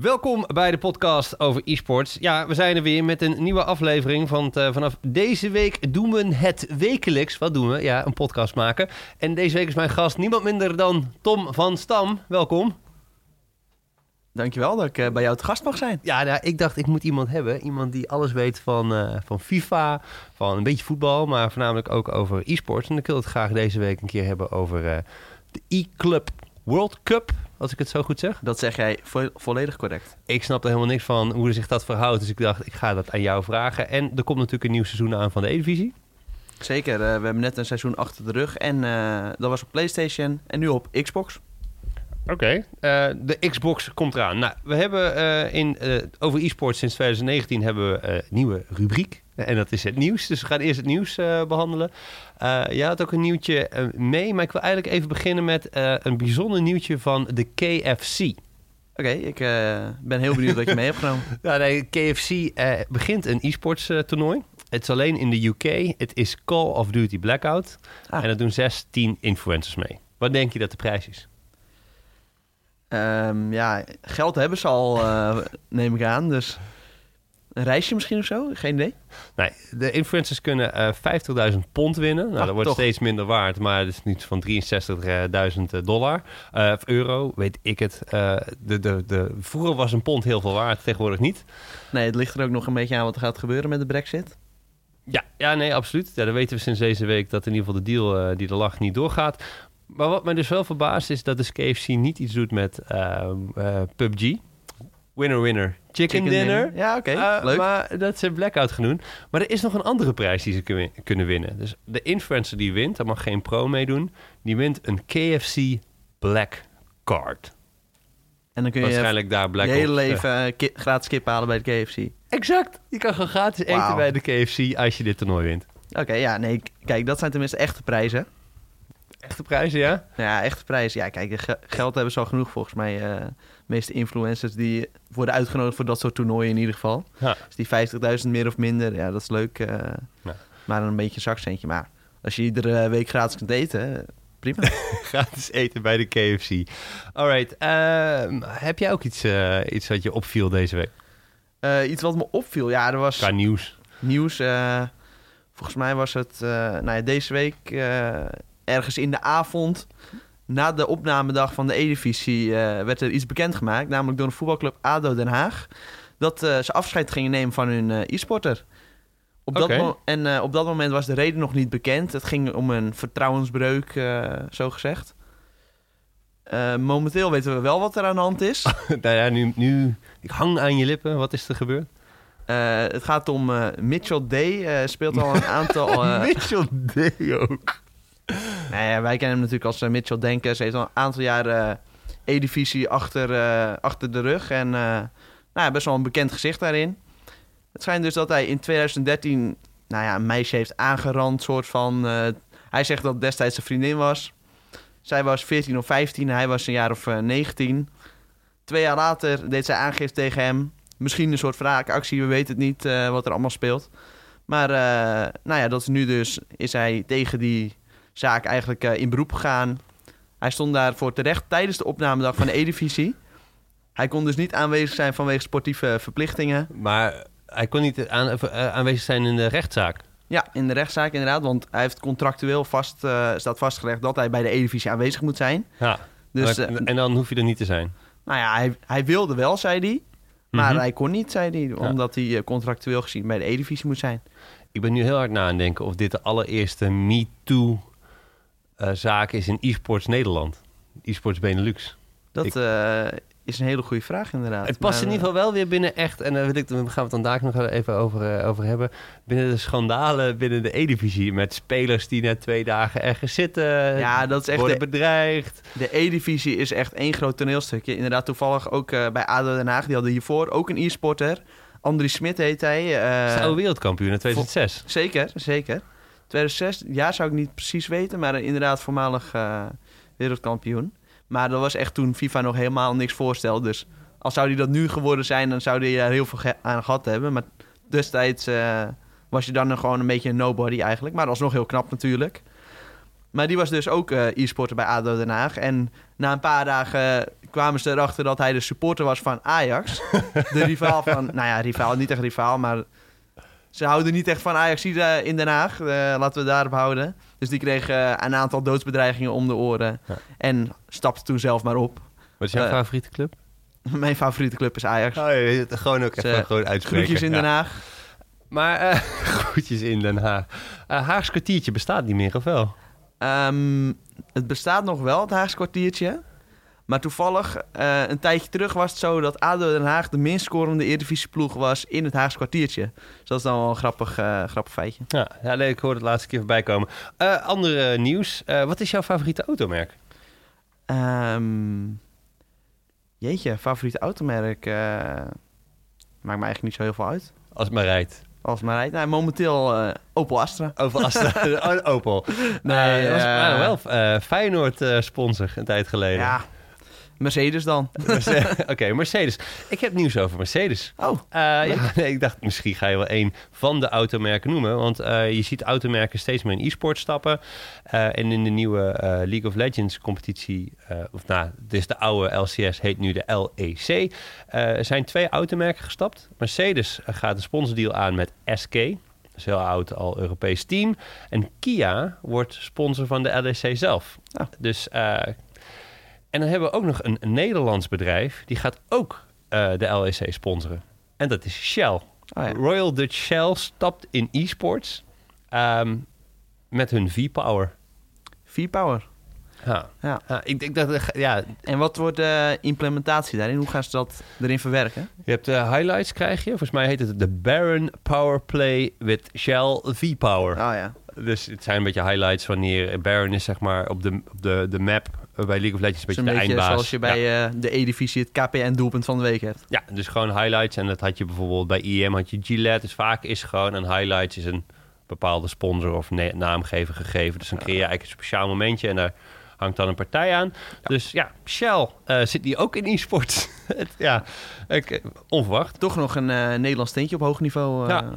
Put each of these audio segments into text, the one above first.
Welkom bij de podcast over e-sports. Ja, we zijn er weer met een nieuwe aflevering. Van uh, vanaf deze week doen we het wekelijks. Wat doen we? Ja, een podcast maken. En deze week is mijn gast niemand minder dan Tom van Stam. Welkom. Dankjewel dat ik uh, bij jou te gast mag zijn. Ja, nou, ik dacht ik moet iemand hebben. Iemand die alles weet van, uh, van FIFA, van een beetje voetbal, maar voornamelijk ook over e-sports. En ik wil het graag deze week een keer hebben over de e-club World Cup, als ik het zo goed zeg. Dat zeg jij vo volledig correct. Ik snap er helemaal niks van hoe zich dat verhoudt. Dus ik dacht, ik ga dat aan jou vragen. En er komt natuurlijk een nieuw seizoen aan van de E-divisie. Zeker. Uh, we hebben net een seizoen achter de rug. En uh, dat was op PlayStation en nu op Xbox. Oké, okay. uh, de Xbox komt eraan. Nou, we hebben in, over e-sports sinds 2019 hebben we een nieuwe rubriek. En dat is het nieuws. Dus we gaan eerst het nieuws uh, behandelen. Uh, jij had ook een nieuwtje uh, mee, maar ik wil eigenlijk even beginnen met een bijzonder nieuwtje van de KFC. Oké, okay, ik ben heel benieuwd wat je mee hebt genomen. ja, nee, KFC begint een e-sports toernooi. Het is alleen in de UK. Het is Call of Duty Blackout. Ah. En er doen 16 influencers mee. Wat denk je dat de prijs is? Um, ja, geld hebben ze al, neem ik aan. Dus een reisje misschien of zo? Geen idee? Nee, de influencers kunnen uh, 50.000 pond winnen. Nou, Ach, dat wordt toch. steeds minder waard, maar het is niet van 63.000 dollar. Uh, of euro, weet ik het. Uh, de, de, de, vroeger was een pond heel veel waard, tegenwoordig niet. Nee, het ligt er ook nog een beetje aan wat er gaat gebeuren met de brexit. Ja, ja nee, absoluut. Ja, dan weten we sinds deze week dat in ieder geval de deal die er lag niet doorgaat. Maar wat mij dus wel verbaast is dat dus KFC niet iets doet met PUBG. Winner, winner, chicken, Chicken dinner. dinner. Ja, oké, Uh, leuk. Maar dat is blackout genoemd. Maar er is nog een andere prijs die ze kun- kunnen winnen. Dus de influencer die wint, daar mag geen pro meedoen, die wint een KFC Black Card. En dan kun je Waarschijnlijk daar Black je hele eh, leven eh, ki- gratis kip halen bij de KFC. Exact. Je kan gewoon gratis eten bij de KFC als je dit toernooi wint. Oké, ja, nee, kijk, dat zijn tenminste echte prijzen. Echte prijzen, ja? Ja, echte prijzen. Ja, kijk, ge- geld hebben ze al genoeg volgens mij. eh, meeste influencers die worden uitgenodigd voor dat soort toernooien in ieder geval. Ja. Dus die 50.000 meer of minder, ja, dat is leuk. eh, Ja. Maar een beetje een zakcentje. Maar als je iedere week gratis kunt eten, eh, prima. Gratis eten bij de KFC. Alright. ehm, heb jij ook iets, eh, iets wat je opviel deze week? Eh, iets wat me opviel, ja, er was Qua nieuws. nieuws. eh, volgens mij was het eh, nou ja, deze week eh, ergens in de avond... Na de opnamedag van de E-divisie eh, werd er iets bekendgemaakt. Namelijk door een voetbalclub ADO Den Haag. Dat eh, ze afscheid gingen nemen van hun eh, e-sporter. Op dat en op dat moment was de reden nog niet bekend. Het ging om een vertrouwensbreuk, zo gezegd. Momenteel weten we wel wat er aan de hand is. nou ja, nu, nu... Ik hang aan je lippen. Wat is er gebeurd? Het gaat om Mitchell Day. eh, speelt al een aantal... Mitchell D ook. Ja, wij kennen hem natuurlijk als eh, Mitchell Denkers. Hij heeft al een aantal jaar eh, E-divisie achter, eh, achter de rug. En eh, nou best wel een bekend gezicht daarin. Het schijnt dus dat hij in 2013 nou ja, een meisje heeft aangerand. Soort van, eh, hij zegt dat destijds zijn vriendin was. Zij was 14 of 15, hij was een jaar of eh, 19. Twee jaar later deed zij aangifte tegen hem. Misschien een soort wraakactie, we weten het niet eh, wat er allemaal speelt. Maar eh, nou ja, dat is nu dus, is hij tegen die zaak eigenlijk eh, in beroep gegaan. Hij stond daarvoor terecht tijdens de opnamedag van de E-divisie. Hij kon dus niet aanwezig zijn vanwege sportieve verplichtingen. Maar hij kon niet aan, eh, aanwezig zijn in de rechtszaak. Ja, in de rechtszaak inderdaad, want hij heeft contractueel vast, eh, staat vastgelegd dat hij bij de E-divisie aanwezig moet zijn. Ja. Dus en dan hoef je er niet te zijn. nou ja, hij, hij wilde wel, zei hij. Maar Mhm. hij kon niet, zei hij, omdat hij contractueel gezien bij de E-divisie moet zijn. Ik ben nu heel hard na aan denken of dit de allereerste MeToo-zaak is in e-sports Nederland. E-sports Benelux. Dat Ik- eh, is een hele goede vraag inderdaad. Het past Maar, in ieder geval wel weer binnen echt, en daar wil ik, daar gaan we het vandaag nog even over, eh, over hebben, binnen de schandalen binnen de E-divisie. Met spelers die net twee dagen ergens zitten, eh, Ja, dat is echt de, bedreigd. De E-divisie is echt één groot toneelstukje. Inderdaad, toevallig ook eh, bij ADO Den Haag. Die hadden hiervoor ook een e-sporter. Andries Smit heet hij. eh, Zou wereldkampioen in 2006. zeker, zeker. 2006, ja, zou ik niet precies weten. Maar inderdaad, voormalig eh, wereldkampioen. Maar dat was echt toen FIFA nog helemaal niks voorstelde. Dus als zou hij dat nu geworden zijn, dan zou hij er heel veel aan gehad hebben. Maar destijds eh, was je dan nog gewoon een beetje een nobody eigenlijk. Maar alsnog heel knap natuurlijk. Maar die was dus ook eh, e-sporter bij ADO Den Haag. En na een paar dagen kwamen ze erachter dat hij de supporter was van Ajax. de rivaal van... Nou ja, rivaal, niet echt rivaal, maar... Ze houden niet echt van Ajax hier eh, in Den Haag. Eh, laten we daarop houden. Dus die kreeg eh, een aantal doodsbedreigingen om de oren. Ja. En stapte toen zelf maar op. Wat is jouw favoriete club? Mijn favoriete club is Ajax. Oh, ja, gewoon ook even gewoon uitspreken. Groetjes in. Den Haag. Maar groetjes in Den Haag. Haags kwartiertje bestaat niet meer, of wel? Ehm, het bestaat nog wel, het Haagse kwartiertje. Maar toevallig, eh, een tijdje terug was het zo dat ADO Den Haag de minst scorende Eredivisieploeg was in het Haagse kwartiertje. Dus dat is dan wel een grappig, eh, grappig feitje. Ja, ik hoorde het laatste keer voorbij komen. Eh andere nieuws. Wat is jouw favoriete automerk? Ehm, jeetje, favoriete automerk? maakt me eigenlijk niet zo heel veel uit. Als het maar rijdt. Als het maar rijdt. Nou, momenteel eh, Opel Astra. Over Astra. Oh, Opel. Nee, Nee, was waren wel Feyenoord sponsor een tijd geleden. Ja, Mercedes dan. Oké, Mercedes. Ik heb nieuws over Mercedes. Oh, Eh, ja, nee, ik dacht misschien ga je wel een van de automerken noemen. Want eh, je ziet automerken steeds meer in e-sport stappen. Eh, en in de nieuwe League of Legends competitie, of nou, is de oude LCS, heet nu de LEC. zijn twee automerken gestapt. Mercedes gaat een sponsordeal aan met SK. Dat is heel oud al Europees team. En Kia wordt sponsor van de LEC zelf. Ah. Dus, en dan hebben we ook nog een, een Nederlands bedrijf. Die gaat ook eh, de LEC sponsoren. En dat is Shell. oh ja. Royal Dutch Shell stapt in e-sports ehm, met hun V-Power. V-Power. Ja. Ja. Ja, ik denk dat ja, En wat wordt de implementatie daarin? Hoe gaan ze dat erin verwerken? je hebt de highlights krijg je. Volgens mij heet het de Baron Power Play with Shell V-Power. Oh ja. Dus het zijn een beetje highlights wanneer Baron is zeg maar op de, op de, de map bij League of Legends een beetje een de beetje eindbaas. zoals je bij eh, de E-divisie het KPN-doelpunt van de week hebt. Ja, dus gewoon highlights. En dat had je bijvoorbeeld bij IM had je Gillette. Dus vaak is gewoon een highlights is een bepaalde sponsor of naamgever gegeven. Dus dan creëer je eigenlijk een speciaal momentje en daar hangt dan een partij aan. Dus ja, Shell eh, zit die ook in e-sport. Ja, eh, onverwacht. Toch nog een eh, Nederlands tintje op hoog niveau. Ja.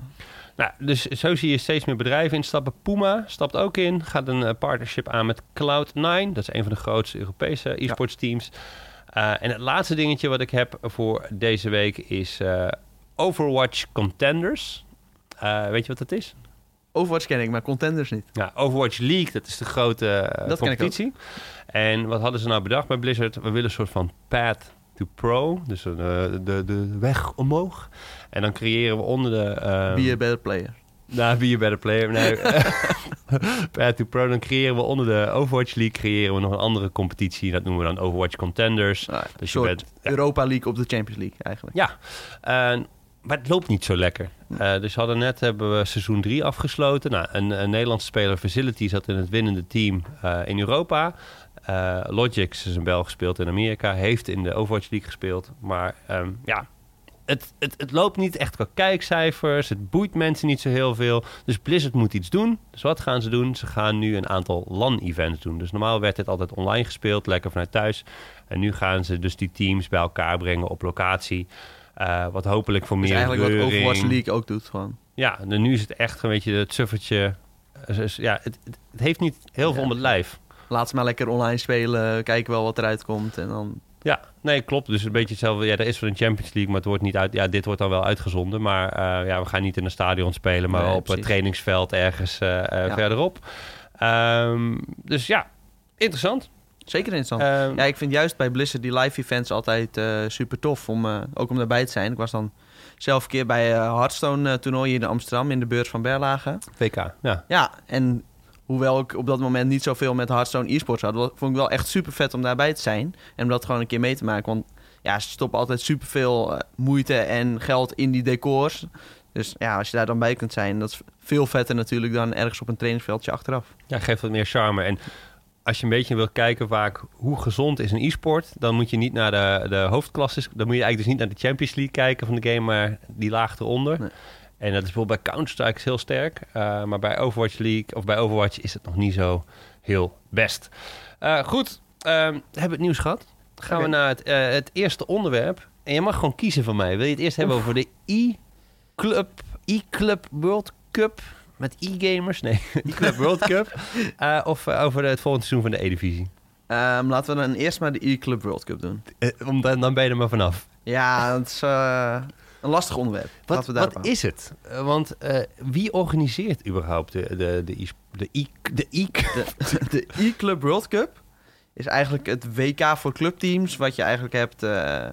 Nou, dus zo zie je steeds meer bedrijven instappen. Puma stapt ook in, gaat een eh, partnership aan met Cloud9. Dat is een van de grootste Europese e-sports teams. Eh, en het laatste dingetje wat ik heb voor deze week is eh, Overwatch Contenders. Eh, weet je wat dat is? Overwatch ken ik, maar Contenders niet. Ja, Overwatch League, dat is de grote eh, Dat competitie. En wat hadden ze nou bedacht bij Blizzard? We willen een soort van path to pro, dus een, eh, de, de weg omhoog. En dan creëren we onder de... ehm, Be a better player. nou, be a better player. Nee. Path to Pro. Dan creëren we onder de Overwatch League creëren we nog een andere competitie. Dat noemen we dan Overwatch Contenders. Nou, Dus je bent... Ja. Europa League op de Champions League eigenlijk. ja. Maar het loopt niet zo lekker. Eh, dus hadden net hebben we seizoen 3 afgesloten. Nou, een, een Nederlandse speler, Facility, zat in het winnende team eh, in Europa. Eh Logix is een Belg gespeeld in Amerika. Heeft in de Overwatch League gespeeld. Maar ehm, ja, het, het, het loopt niet echt qua kijkcijfers. Het boeit mensen niet zo heel veel. Dus Blizzard moet iets doen. Dus wat gaan ze doen? Ze gaan nu een aantal LAN-events doen. Dus normaal werd dit altijd online gespeeld, lekker vanuit thuis. En nu gaan ze dus die teams bij elkaar brengen op locatie. Eh, wat hopelijk voor is meer eigenlijk wat. Overwatch League ook doet gewoon. Ja, nu is het echt een beetje het suffertje. Eh, dus Ja, het, het, het heeft niet heel veel Ja. om het lijf. Laat ze maar lekker online spelen, kijken wel wat eruit komt. En dan... Ja, nee, klopt. Dus een beetje hetzelfde. Ja, er is wel een Champions League, maar het wordt niet uit. Ja, dit wordt dan wel uitgezonden. Maar eh, ja, we gaan niet in een stadion spelen, maar Nee, op het trainingsveld ergens eh, eh, Ja. verderop. Ehm, dus ja, interessant. Zeker interessant. Ehm, Ja, ik vind juist bij Blizzard die live events altijd super tof. Om, ook om daarbij te zijn. Ik was dan zelf een keer bij eh Hearthstone toernooi in Amsterdam in de beurs van Berlage. VK, ja. Ja, en hoewel ik op dat moment niet zoveel met Hearthstone e-sports had, vond ik wel echt super vet om daarbij te zijn. En om dat gewoon een keer mee te maken. Want ja, ze stoppen altijd super veel moeite en geld in die decors. Dus ja, als je daar dan bij kunt zijn, dat is veel vetter natuurlijk dan ergens op een trainingsveldje achteraf. Ja, geeft wat meer charme. En als je een beetje wil kijken vaak hoe gezond is een e-sport, dan moet je niet naar de, de hoofdklasses. Dan moet je eigenlijk dus niet naar de Champions League kijken van de game, maar die laag eronder. Nee. En dat is bijvoorbeeld bij Counter-Strike heel sterk. Eh, maar bij Overwatch League of bij Overwatch is het nog niet zo heel best. Eh, goed, ehm, hebben we het nieuws gehad? Dan gaan we naar het, eh, het eerste onderwerp. En je mag gewoon kiezen van mij. Wil je het eerst hebben over de e-club, e-club World Cup? met e-gamers? Nee, e-club World Cup. Of over het volgende seizoen van de E-divisie? Ehm, laten we dan eerst maar de E-Club World Cup doen. Om dan, dan ben je er maar vanaf. Ja, dat is een lastig onderwerp. Wat, we wat is het? Eh, want eh, wie organiseert überhaupt de, de, de, de, e- de, e- De, E-Club World Cup is eigenlijk het WK voor clubteams... wat je eigenlijk hebt eh,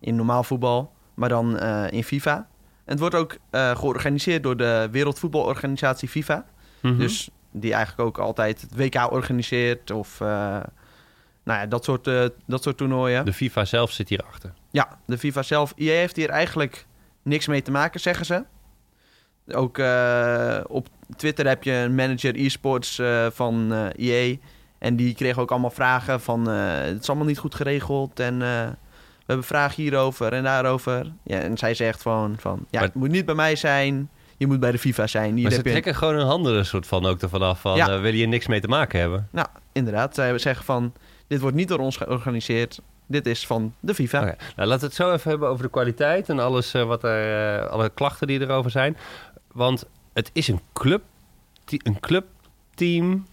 in normaal voetbal, maar dan in FIFA. En het wordt ook georganiseerd door de Wereldvoetbalorganisatie FIFA. Mhm. Dus die eigenlijk ook altijd het WK organiseert of nou ja, dat, soort, eh, dat soort toernooien. De FIFA zelf zit hierachter. Ja, de FIFA zelf. EA heeft hier eigenlijk niks mee te maken, zeggen ze. Ook eh, op Twitter heb je een manager e-sports eh, van EA. En die kreeg ook allemaal vragen van... het is allemaal niet goed geregeld en... we hebben vragen hierover en daarover. Ja, en zij zegt van, van ja, Maar- het moet niet bij mij zijn. Je moet bij de FIFA zijn. Hier Maar ze je een- trekken gewoon hun handen soort van ook ervan af van... Ja. willen hier niks mee te maken hebben? Nou, inderdaad. Zij zeggen van, dit wordt niet door ons georganiseerd. Dit is van de FIFA. Nou, laten we het zo even hebben over de kwaliteit en alles eh, wat er, eh, alle klachten die erover zijn. Want het is een club, een clubteam.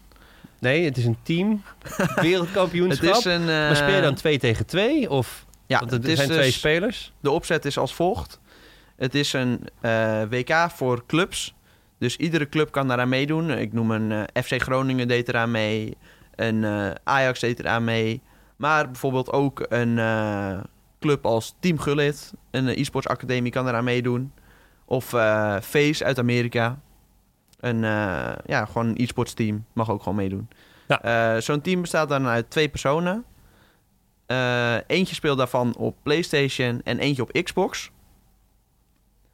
Nee, het is een team. Het Wereldkampioenschap. is een... eh, maar speel je dan twee tegen twee? Of ja, want het zijn twee dus- spelers? De opzet is als volgt. Het is een WK voor clubs. Dus iedere club kan daaraan meedoen. Ik noem een FC Groningen deed eraan mee. Een eh, Ajax deed eraan mee. Maar bijvoorbeeld ook een eh, club als Team Gullit. Een e-sports academie kan eraan meedoen. Of eh Face uit Amerika. Een, eh, ja, gewoon een e-sports team. Mag ook gewoon meedoen. Ja. Eh, Zo'n team bestaat dan uit twee personen. Eh, eentje speelt daarvan op PlayStation en eentje op Xbox.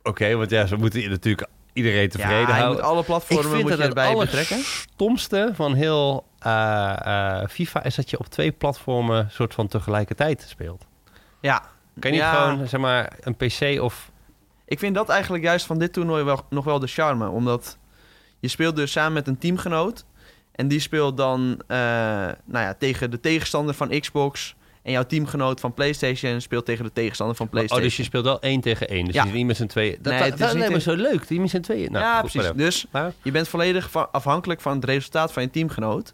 Oké, want ja, ze moeten natuurlijk iedereen tevreden ja, je houden. moet alle platformen moet je het erbij betrekken. allerstomste van heel FIFA is dat je op twee platformen soort van tegelijkertijd speelt. Ja, Kan je niet gewoon, zeg maar, een PC of... ik vind dat eigenlijk juist van dit toernooi wel, nog wel de charme. Omdat je speelt dus samen met een teamgenoot. En die speelt dan eh, nou ja, tegen de tegenstander van Xbox. En jouw teamgenoot van PlayStation speelt tegen de tegenstander van Oh, PlayStation. dus je speelt wel één tegen één. Dus Ja. je zit niet met z'n tweeën. Dat, Nee, dat, is niet zo leuk. Die met z'n tweeën. Nou, ja, goed, precies. Dus Maar, je bent volledig afhankelijk van het resultaat van je teamgenoot.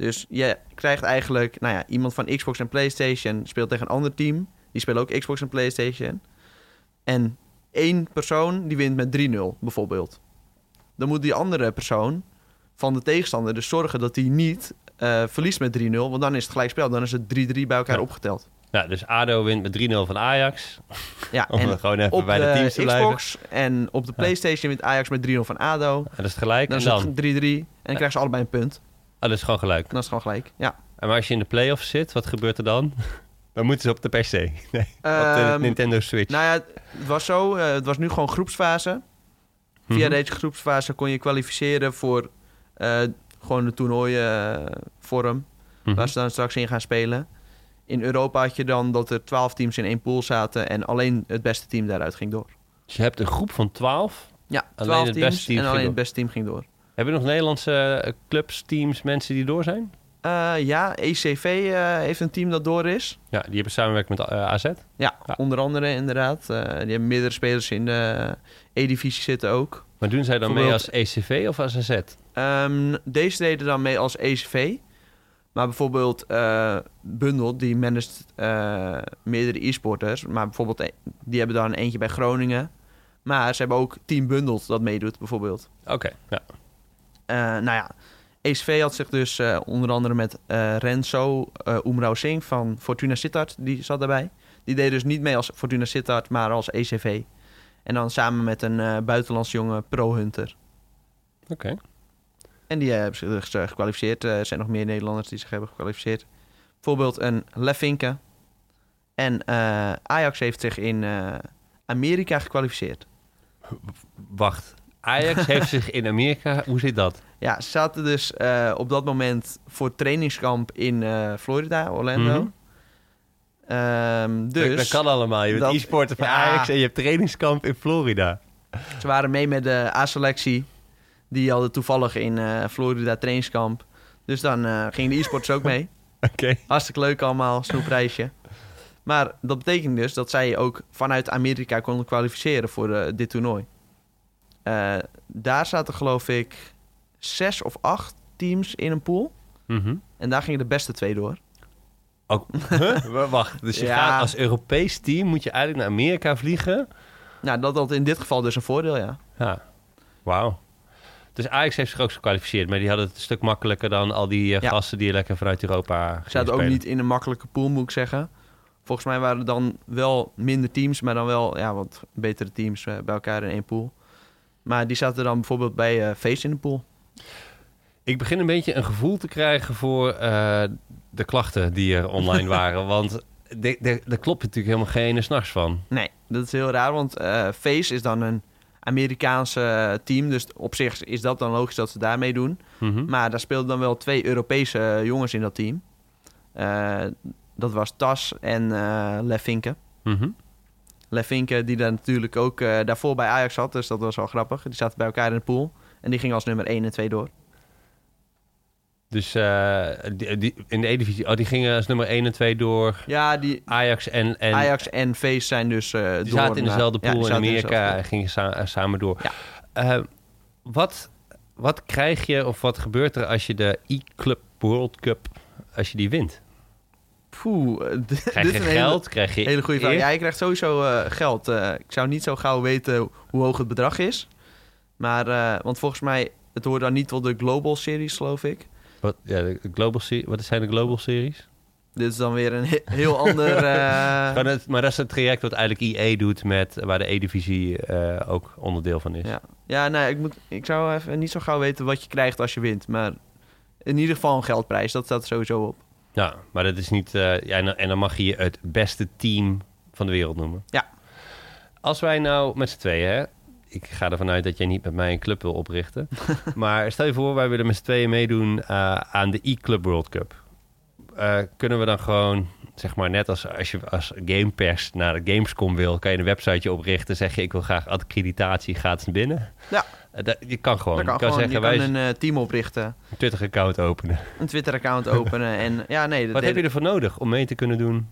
Dus je krijgt eigenlijk, nou ja, iemand van Xbox en PlayStation speelt tegen een ander team. Die spelen ook Xbox en PlayStation. En één persoon die wint met 3-0 bijvoorbeeld. Dan moet die andere persoon van de tegenstander dus zorgen dat hij niet eh, verliest met 3-0. Want dan is het gelijkspel. Dan is het 3-3 bij elkaar Ja. opgeteld. nou, dus ADO wint met 3-0 van Ajax. Ja, Om en gewoon even op bij de, de, teams te blijven. Xbox en op de PlayStation wint Ajax met 3-0 van ADO. En dat is gelijk. Dan is dan? het 3-3 en dan krijgen ze allebei een punt. Oh, dat is gewoon gelijk. Dan is gewoon gelijk. Ja. En maar als je in de playoffs zit, wat gebeurt er dan? Dan moeten ze op de PC. Nee, op de Ehm, Nintendo Switch. Nou ja, het was zo. eh, het was nu gewoon groepsfase. Via Mhm. deze groepsfase kon je kwalificeren voor eh, gewoon de toernooienvorm. Mhm. Waar ze dan straks in gaan spelen. In Europa had je dan dat er 12 teams in één pool zaten. En alleen het beste team daaruit ging door. Dus je hebt een groep van 12. Ja, Alleen 12 het teams beste team en alleen het beste team ging door. Heb je nog Nederlandse eh, clubs, teams, mensen die door zijn? Eh, ja, ECV eh, heeft een team dat door is. Ja, die hebben samenwerking met AZ. Ja, Ja. onder andere inderdaad. Die hebben meerdere spelers in de E-divisie zitten ook. Maar doen zij dan mee als ECV of als AZ? Ehm, deze deden dan mee als ECV. Maar bijvoorbeeld Bundel, die managt meerdere e-sporters. Maar bijvoorbeeld, die hebben dan eentje bij Groningen. Maar ze hebben ook Team Bundelt dat meedoet, bijvoorbeeld. Oké, ja. Eh, nou ja, ECV had zich dus eh, onder andere met eh, Renzo uh, Umrao Singh van Fortuna Sittard, die zat daarbij. Die deed dus niet mee als Fortuna Sittard, maar als ECV. En dan samen met een eh buitenlands jonge pro-hunter. Oké. En die hebben zich dus, gekwalificeerd. Er zijn nog meer Nederlanders die zich hebben gekwalificeerd. Bijvoorbeeld een Lefinke. En Ajax heeft zich in Amerika gekwalificeerd. Wacht. Ajax heeft zich in Amerika... Hoe zit dat? Ja, ze zaten dus eh, op dat moment voor trainingskamp in eh, Florida, Orlando. Mhm. Ehm, dus dat kan allemaal. Je bent e-sporter van ja. Ajax en je hebt trainingskamp in Florida. ze waren mee met de A-selectie. Die hadden toevallig in eh, Florida trainingskamp. Dus dan gingen de e-sporters ook mee. Oké. Hartstikke leuk allemaal, snoepreisje. Maar dat betekent dus dat zij ook vanuit Amerika konden kwalificeren voor dit toernooi. Eh, daar zaten geloof ik zes of acht teams in een pool. Mhm. En daar gingen de beste twee door. Huh? Wa- Wacht, dus je Ja. gaat als Europees team, moet je eigenlijk naar Amerika vliegen? Nou, dat had in dit geval dus een voordeel, ja. Ja, wauw. Dus Ajax heeft zich ook gekwalificeerd, maar die hadden het een stuk makkelijker dan al die eh, Ja. gasten die lekker vanuit Europa Ze zaten ook niet in een makkelijke pool, moet ik zeggen. Volgens mij waren er dan wel minder teams, maar dan wel ja, wat betere teams eh, bij elkaar in één pool. Maar die zaten dan bijvoorbeeld bij eh Face in de pool. Ik begin een beetje een gevoel te krijgen voor eh, de klachten die er online waren. Want daar klopt natuurlijk helemaal geen ene s'nachts van. Nee, dat is heel raar, want eh, Face is dan een Amerikaanse eh, team. Dus op zich is dat dan logisch dat ze daarmee doen. Mhm. Maar daar speelden dan wel twee Europese eh, jongens in dat team. Eh, dat was Tas en eh Lefinke. Mhm. Lefinke, die daar natuurlijk ook eh, daarvoor bij Ajax zat. Dus dat was wel grappig. Die zaten bij elkaar in de pool. En die gingen als nummer 1 en 2 door. Dus eh, die, die- in de E-divisie, oh, die gingen als nummer 1 en 2 door Ja, die Ajax en... en Ajax en Face zijn dus eh die door zaten in dezelfde pool in Amerika en gingen sa- samen door. Ja. Wat, wat krijg je of wat gebeurt er als je de E-Club World Cup, als je die wint? Poeh, eh, dit, Krijg je is een hele- geld? Krijg je Hele goede vraag. Ja, je krijgt sowieso eh, geld. Eh, ik zou niet zo gauw weten hoe hoog het bedrag is. Maar, want volgens mij, het hoort dan niet tot de Global Series, geloof ik. Wat, ja, de Global wat zijn de Global Series? Dit is dan weer een he- heel ander... het- maar dat is het traject wat eigenlijk EA doet met waar de E-divisie ook onderdeel van is. ja, ja nee, ik, moet, ik zou even niet zo gauw weten wat je krijgt als je wint. Maar in ieder geval een geldprijs, dat staat sowieso op. Ja, maar dat is niet. eh, ja, en, dan, en dan mag je je het beste team van de wereld noemen. Ja. Als wij nou met z'n tweeën, hè, ik ga ervan uit dat jij niet met mij een club wil oprichten. maar stel je voor, wij willen met z'n tweeën meedoen eh, aan de E-Club World Cup. Eh, kunnen we dan gewoon, zeg maar, net als als je als gamepers naar de Gamescom wil, kan je een websiteje oprichten. Zeg je, ik wil graag accreditatie, gaat ze binnen. Ja. Eh, dat- je kan gewoon. Kan je kan gewoon, zeggen, je wij kan een eh, team oprichten, een Twitter-account openen. een Twitter-account openen. En ja, nee, dat Wat heb je ervoor nodig om mee te kunnen doen?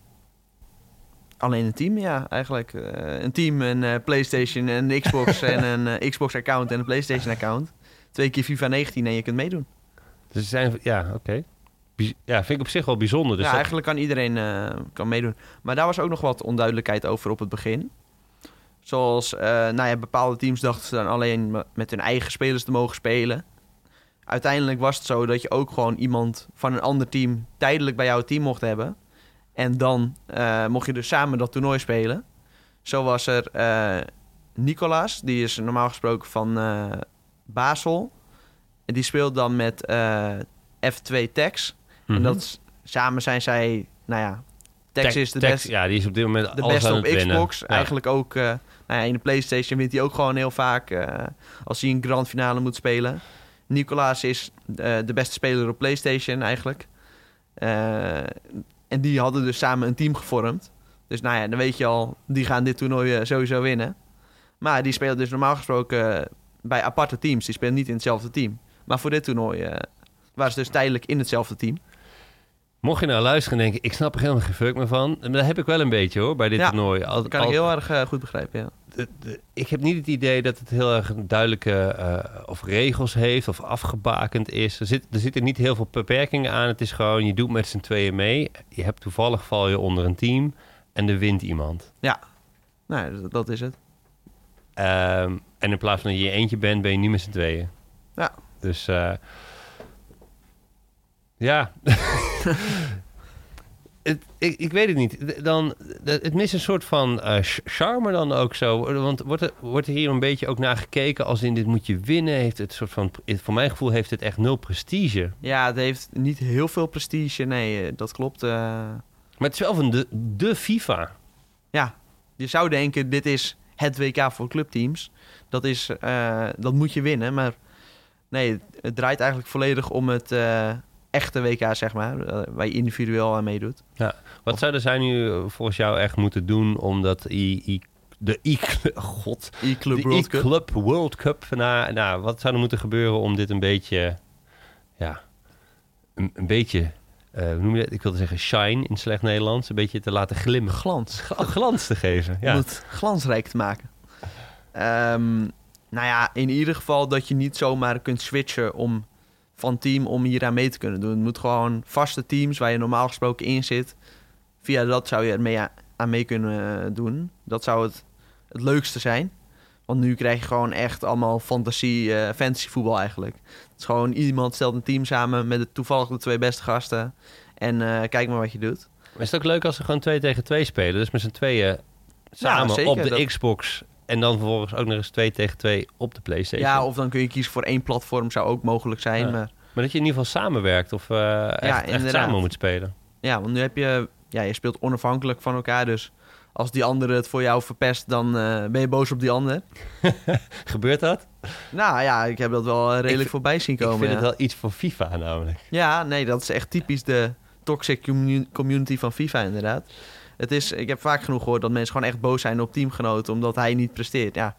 alleen een team, ja, eigenlijk. Eh, een team, een eh, PlayStation, een Xbox en een Xbox-account en een PlayStation-account. Twee keer FIFA 19 en je kunt meedoen. Dus ze zijn, ja, oké. Ja, vind ik op zich wel bijzonder. Dus ja, dat- eigenlijk kan iedereen eh, kan meedoen. Maar daar was ook nog wat onduidelijkheid over op het begin. Zoals, eh, nou ja, bepaalde teams dachten ze dan alleen met hun eigen spelers te mogen spelen. Uiteindelijk was het zo dat je ook gewoon iemand van een ander team tijdelijk bij jouw team mocht hebben. En dan eh, mocht je dus samen dat toernooi spelen. Zo was er Nicolaas, die is normaal gesproken van Basel. En die speelt dan met eh, F2 Tex. Mhm. En dat is- samen zijn zij, nou ja, Tex is de, Tex, best, Ja, die is op dit moment de beste op winnen. Xbox. Ja. Eigenlijk ook, eh, nou ja, in de PlayStation wint hij ook gewoon heel vaak eh, als hij een grand finale moet spelen. Nicolaas is eh, de beste speler op PlayStation eigenlijk. En die hadden dus samen een team gevormd. Dus nou ja, dan weet je al, die gaan dit toernooi sowieso winnen. Maar die spelen dus normaal gesproken bij aparte teams. Die spelen niet in hetzelfde team. Maar voor dit toernooi waren ze dus tijdelijk in hetzelfde team. Mocht je nou luisteren en denken, ik snap er helemaal geen fuck meer van. Maar dat heb ik wel een beetje hoor, bij dit Ja, toernooi. Al, Dat kan al- ik heel erg eh, goed begrijpen, ja. de- de- ik heb niet het idee dat het heel erg duidelijke eh, of regels heeft of afgebakend is. Er, zit, er zitten niet heel veel beperkingen aan. Het is gewoon, je doet met z'n tweeën mee. Je hebt toevallig val je onder een team en er wint iemand. Nou, ja, dat, dat is het. Ehm, en in plaats van dat je je eentje bent, ben je niet met z'n tweeën. Ja. Dus eh, ja. het, ik, ik weet het niet. Dan, het mist een soort van eh, ch- charme dan ook zo. Want wordt er, wordt er hier een beetje ook naar gekeken als in dit moet je winnen? Heeft het soort van, voor mijn gevoel heeft het echt nul prestige. Ja, het heeft niet heel veel prestige. Nee, eh, dat klopt. eh. Maar het is wel van de, de FIFA. ja, je zou denken, dit is het WK voor clubteams. Dat, is, dat moet je winnen. Maar nee, het, draait eigenlijk volledig om het echte WK, zeg maar. eh, waar je individueel aan meedoet. Wat Of- zouden zij nu eh, volgens jou echt moeten doen om dat I, de I, God, E-Club de World Cup. E-Club World Cup. Nou, nou, wat zou er moeten gebeuren om dit een beetje, ja, een, een beetje, hoe noem je dat? Ik wilde zeggen shine in slecht Nederlands, een beetje te laten glimmen, Glans. Gl- glans te geven. Om Ja. het glansrijk te maken. Ehm, Nou ja, in ieder geval dat je niet zomaar kunt switchen om van team om hier aan mee te kunnen doen. Het moet gewoon vaste teams waar je normaal gesproken in zit. Via dat zou je er mee aan mee kunnen eh, doen. Dat zou het, het leukste zijn. Want nu krijg je gewoon echt allemaal fantasie, uh, fantasy voetbal eigenlijk. Het is gewoon iemand stelt een team samen met de toevallig de twee beste gasten. En uh, kijk maar wat je doet. Is het ook leuk als ze gewoon twee tegen twee spelen? Dus met z'n tweeën samen ja, op de dat... Xbox en dan vervolgens ook nog eens 2 tegen 2 op de PlayStation. Ja, of dan kun je kiezen voor één platform, zou ook mogelijk zijn. Ja. Maar... maar dat je in ieder geval samenwerkt of uh, echt, ja, echt, samen moet spelen. Ja, want nu heb je, ja, je speelt onafhankelijk van elkaar. Dus als die andere het voor jou verpest, dan uh, ben je boos op die ander. Gebeurt dat? Nou ja, ik heb dat wel eh, redelijk voorbij zien komen. Ik vind ja. het wel iets voor FIFA namelijk. Ja, nee, dat is echt typisch de toxic community van FIFA inderdaad. Het is, ik heb vaak genoeg gehoord dat mensen gewoon echt boos zijn op teamgenoten omdat hij niet presteert. Ja,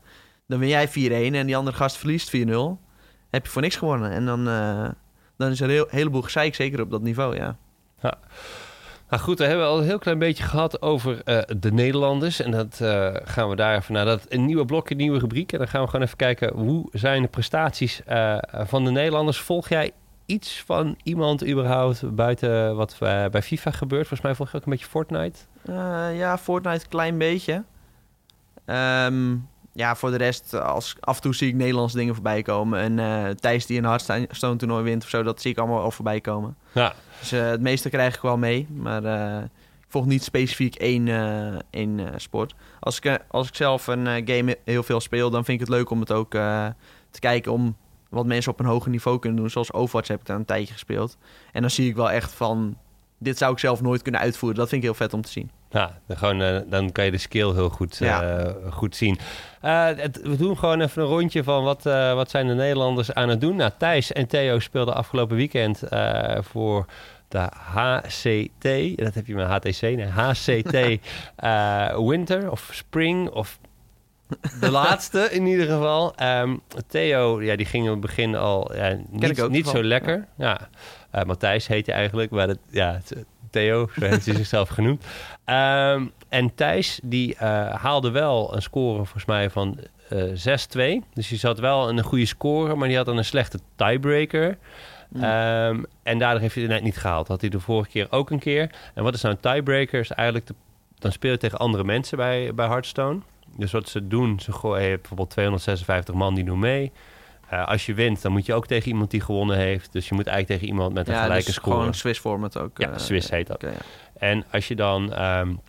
dan ben jij 4-1 en die andere gast verliest 4-0. Heb je voor niks gewonnen. En dan, uh, dan is er een heel, heleboel gezeik, zeker op dat niveau, ja. ja. Nou goed, we hebben al een heel klein beetje gehad over uh, de Nederlanders. En dat uh, gaan we daar even naar. Dat een nieuwe blok, een nieuwe rubriek. En dan gaan we gewoon even kijken hoe zijn de prestaties van de Nederlanders. Volg jij iets van iemand überhaupt buiten wat bij FIFA gebeurt? Volgens mij volg je ook een beetje Fortnite. Uh, ja, Fortnite een klein beetje. Um, ja, voor de rest, als, af en toe zie ik Nederlandse dingen voorbij komen. En uh, Thijs die een Hearthstone toernooi wint of zo, dat zie ik allemaal al voorbij komen. Ja. Dus uh, het meeste krijg ik wel mee, maar ik volg niet specifiek één, één sport. Als ik, als ik zelf een game heel veel speel, dan vind ik het leuk om het ook te kijken om wat mensen op een hoger niveau kunnen doen. Zoals Overwatch heb ik daar een tijdje gespeeld. En dan zie ik wel echt van, dit zou ik zelf nooit kunnen uitvoeren. Dat vind ik heel vet om te zien. Ja, dan, gewoon, uh, dan kan je de skill heel goed, ja. uh, goed zien. Uh, het, we doen gewoon even een rondje van wat, wat zijn de Nederlanders aan het doen. Nou, Thijs en Theo speelden afgelopen weekend voor de HCT. Dat heb je met HTC, nee, HCT Winter of Spring of de laatste in ieder geval. Um, Theo, ja, die ging in het begin al ja, niet, niet zo lekker. Ja. Uh, Matthijs heet hij eigenlijk, maar het, ja, Theo, zo heeft hij zichzelf genoemd. Um, en Thijs, die uh, haalde wel een score volgens mij van uh, 6-2. Dus die zat wel een goede score, maar die had dan een slechte tiebreaker. Mm. Um, en daardoor heeft hij het net niet gehaald. Had hij de vorige keer ook een keer. En wat is nou een tiebreaker? Is eigenlijk de, dan speel je tegen andere mensen bij, bij Hearthstone. Dus wat ze doen, ze gooien bijvoorbeeld 256 man die doen mee. Uh, als je wint, dan moet je ook tegen iemand die gewonnen heeft. Dus je moet eigenlijk tegen iemand met een ja, gelijke dus score. gewoon Swiss format ook. Ja, uh, Swiss heet dat. Okay, ja. En als je dan um,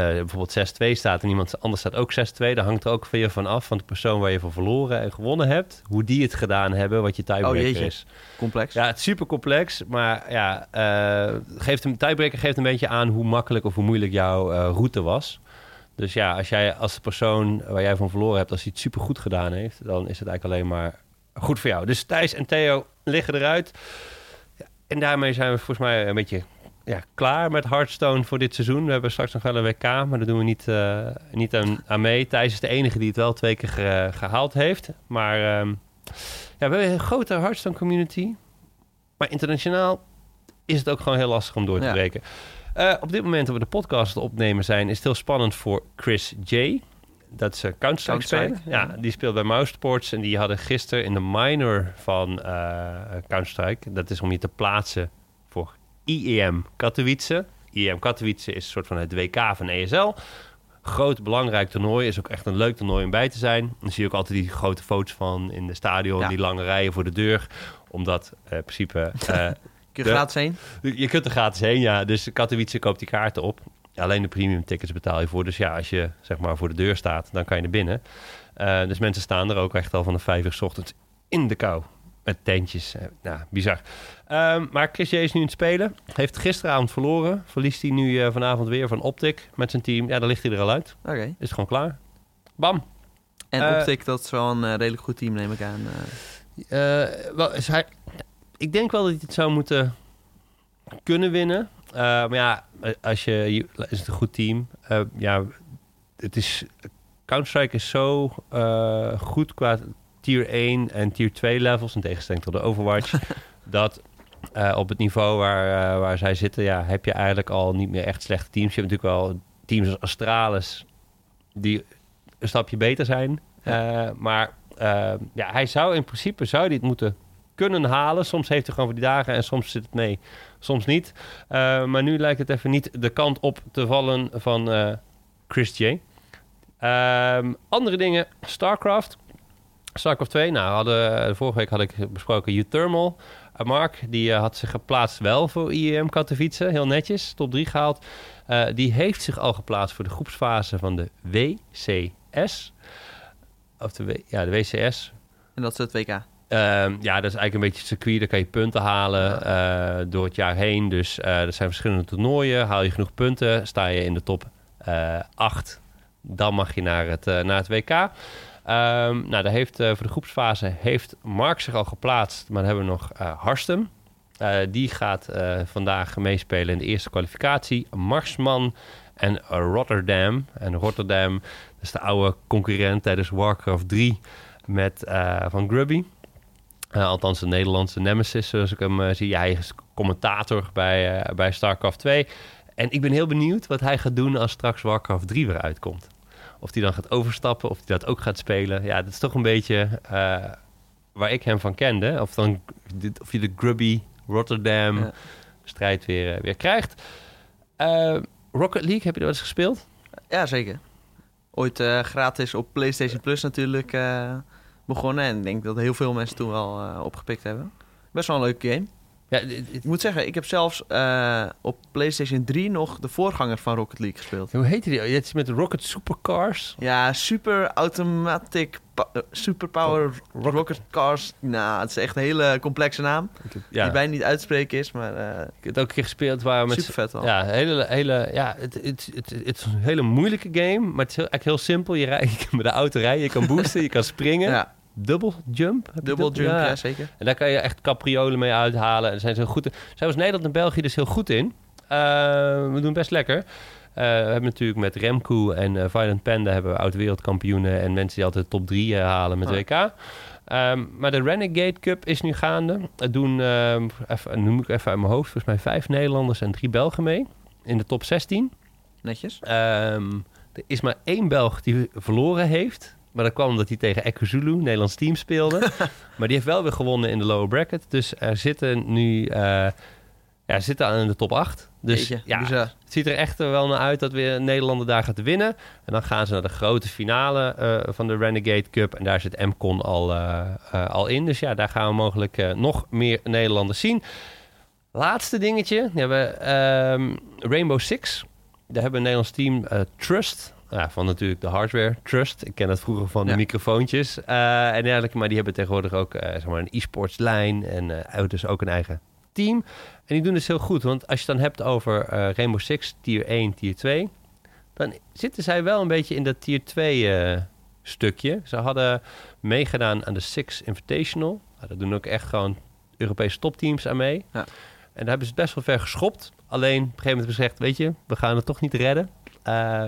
uh, bijvoorbeeld 6-2 staat en iemand anders staat ook 6-2, dan hangt er ook van je van af van de persoon waar je van verloren en gewonnen hebt, hoe die het gedaan hebben, wat je tiebreaker oh, is. Complex. Ja, het is super complex, maar ja, uh, geeft een tiebreaker geeft een beetje aan hoe makkelijk of hoe moeilijk jouw uh, route was. Dus ja, als jij als de persoon waar jij van verloren hebt, als hij het super goed gedaan heeft, dan is het eigenlijk alleen maar goed voor jou. Dus Thijs en Theo liggen eruit. En daarmee zijn we volgens mij een beetje ja, klaar met Hearthstone voor dit seizoen. We hebben straks nog wel een WK, maar daar doen we niet, uh, niet aan, aan, mee. Thijs is de enige die het wel twee keer ge, gehaald heeft. Maar um, ja, we hebben een grote Hearthstone community. Maar internationaal is het ook gewoon heel lastig om door te ja. breken. Uh, op dit moment dat we de podcast opnemen zijn, is het heel spannend voor Chris J. Dat is uh, Counter-Strike. Ja. ja, die speelt bij Mousesports en die hadden gisteren in de minor van uh, Counter-Strike. Dat is om je te plaatsen voor IEM Katowice. IEM Katowice is een soort van het WK van ESL. Groot, belangrijk toernooi. Is ook echt een leuk toernooi om bij te zijn. Dan zie je ook altijd die grote foto's van in de stadion. Ja. Die lange rijen voor de deur. Omdat in principe... Kun je de, gratis heen? Je kunt er gratis heen, ja. Dus Katowice koopt die kaarten op. Alleen de premium tickets betaal je voor. Dus ja, als je zeg maar voor de deur staat, dan kan je er binnen. Uh, dus mensen staan er ook echt al van de vijf uur s ochtends in de kou. Met tentjes. Uh, nou, bizar. Um, maar Chris J is nu in het spelen. Heeft gisteravond verloren. Verliest hij nu uh, vanavond weer van Optic met zijn team. Ja, dan ligt hij er al uit. Oké. Okay. Is gewoon klaar. Bam. En Optic, dat is wel een redelijk goed team, neem ik aan. wel, is hij ik denk wel dat hij het zou moeten kunnen winnen. Uh, maar ja, als je, is het een goed team. Uh, ja, het is Counter-Strike is zo uh, goed qua tier 1 en tier 2 levels in tegenstelling tot de Overwatch dat op het niveau waar, waar zij zitten, ja, heb je eigenlijk al niet meer echt slechte teams. Je hebt natuurlijk wel teams als Astralis die een stapje beter zijn, ja. maar Eh, ja, hij zou in principe zou het moeten kunnen halen. Soms heeft hij gewoon voor die dagen en soms zit het mee, soms niet. Eh, maar nu lijkt het even niet de kant op te vallen van eh, Chris J. Ehm, andere dingen, StarCraft. StarCraft 2, nou, hadden, vorige week had ik besproken U-Thermal. Uh, Mark, die uh, had zich geplaatst wel voor IEM Katowice, heel netjes, top 3 gehaald. Uh, die heeft zich al geplaatst voor de groepsfase van de WCS. Of de, ja, de WCS. En dat is het WK? Ehm, ja, dat is eigenlijk een beetje het circuit. Daar kan je punten halen ja. door het jaar heen. Dus er zijn verschillende toernooien. Haal je genoeg punten, sta je in de top 8. Dan mag je naar het, naar het WK. Um, nou, daar heeft, voor de groepsfase heeft Mark zich al geplaatst. Maar dan hebben we nog Harstem. Die gaat vandaag meespelen in de eerste kwalificatie. Marsman en Rotterdam. En Rotterdam, dat is de oude concurrent tijdens Warcraft 3 met, van Grubby. Althans, de Nederlandse nemesis, zoals ik hem zie. Hij is commentator bij, bij StarCraft 2. En ik ben heel benieuwd wat hij gaat doen als straks Warcraft 3 weer uitkomt. Of hij dan gaat overstappen, of hij dat ook gaat spelen. Ja, dat is toch een beetje uh, waar ik hem van kende. Of, dan, of je de grubby Rotterdam ja. strijd weer, weer krijgt. Uh, Rocket League, heb je wat eens gespeeld? Ja, zeker. Ooit uh, gratis op PlayStation Plus natuurlijk begonnen. En ik denk dat heel veel mensen toen wel opgepikt hebben. Best wel een leuke game. Ja, ik moet zeggen, ik heb zelfs uh, op PlayStation 3 nog de voorganger van Rocket League gespeeld. Hoe heette die? Je hebt met Rocket Supercars? Ja, Super Automatic uh, Super Power oh, Rocket. Rocket. Cars. Nou, het is echt een hele complexe naam. Ja. Die bijna niet uit te spreken is, maar... Uh, ik heb het ook een keer gespeeld waar met... Super vet wel. Ja, hele, hele, ja het, het, het, het, is een hele moeilijke game, maar het is heel, eigenlijk heel simpel. Je, rij, je kan met de auto rijden, je kan boosten, je kan springen. Ja dubbel jump. Dubbel jump, ja. ja. zeker. En daar kan je echt capriolen mee uithalen. En zijn ze goed. Zijn was Nederland en België dus heel goed in. Uh, we doen best lekker. Uh, we hebben natuurlijk met Remco en uh, Violent Panda hebben we oud-wereldkampioenen en mensen die altijd top 3 halen met. WK. Um, maar de Renegade Cup is nu gaande. Het doen, um, even, noem ik even uit mijn hoofd, volgens mij vijf Nederlanders en drie Belgen mee. In de top 16. Netjes. Um, er is maar één Belg die verloren heeft. Maar dat kwam omdat hij tegen Ekuzulu, Nederlands team, speelde. maar die heeft wel weer gewonnen in de lower bracket. Dus er zitten nu... Uh, ja, zitten aan in de top 8. Dus Jeetje, ja, bizar. het ziet er echt wel naar uit dat weer Nederlander daar gaat winnen. En dan gaan ze naar de grote finale uh, van de Renegade Cup. En daar zit MCON al, uh, uh, al in. Dus ja, daar gaan we mogelijk nog meer Nederlanders zien. Laatste dingetje. We hebben um, Rainbow Six. Daar hebben we een Nederlands team Trust. Ja, van natuurlijk de hardware Trust. Ik ken dat vroeger van Ja. de microfoontjes en dergelijke. Maar die hebben tegenwoordig ook zeg maar een e-sports lijn. En dus ook een eigen team. En die doen dus heel goed. Want als je het dan hebt over Rainbow Six, tier 1, tier 2... dan zitten zij wel een beetje in dat tier 2 uh, stukje. Ze hadden meegedaan aan de Six Invitational. Nou, daar doen ook echt gewoon Europese topteams aan mee. Ja. En daar hebben ze het best wel ver geschopt. Alleen op een gegeven moment gezegd... weet je, we gaan het toch niet redden. Uh,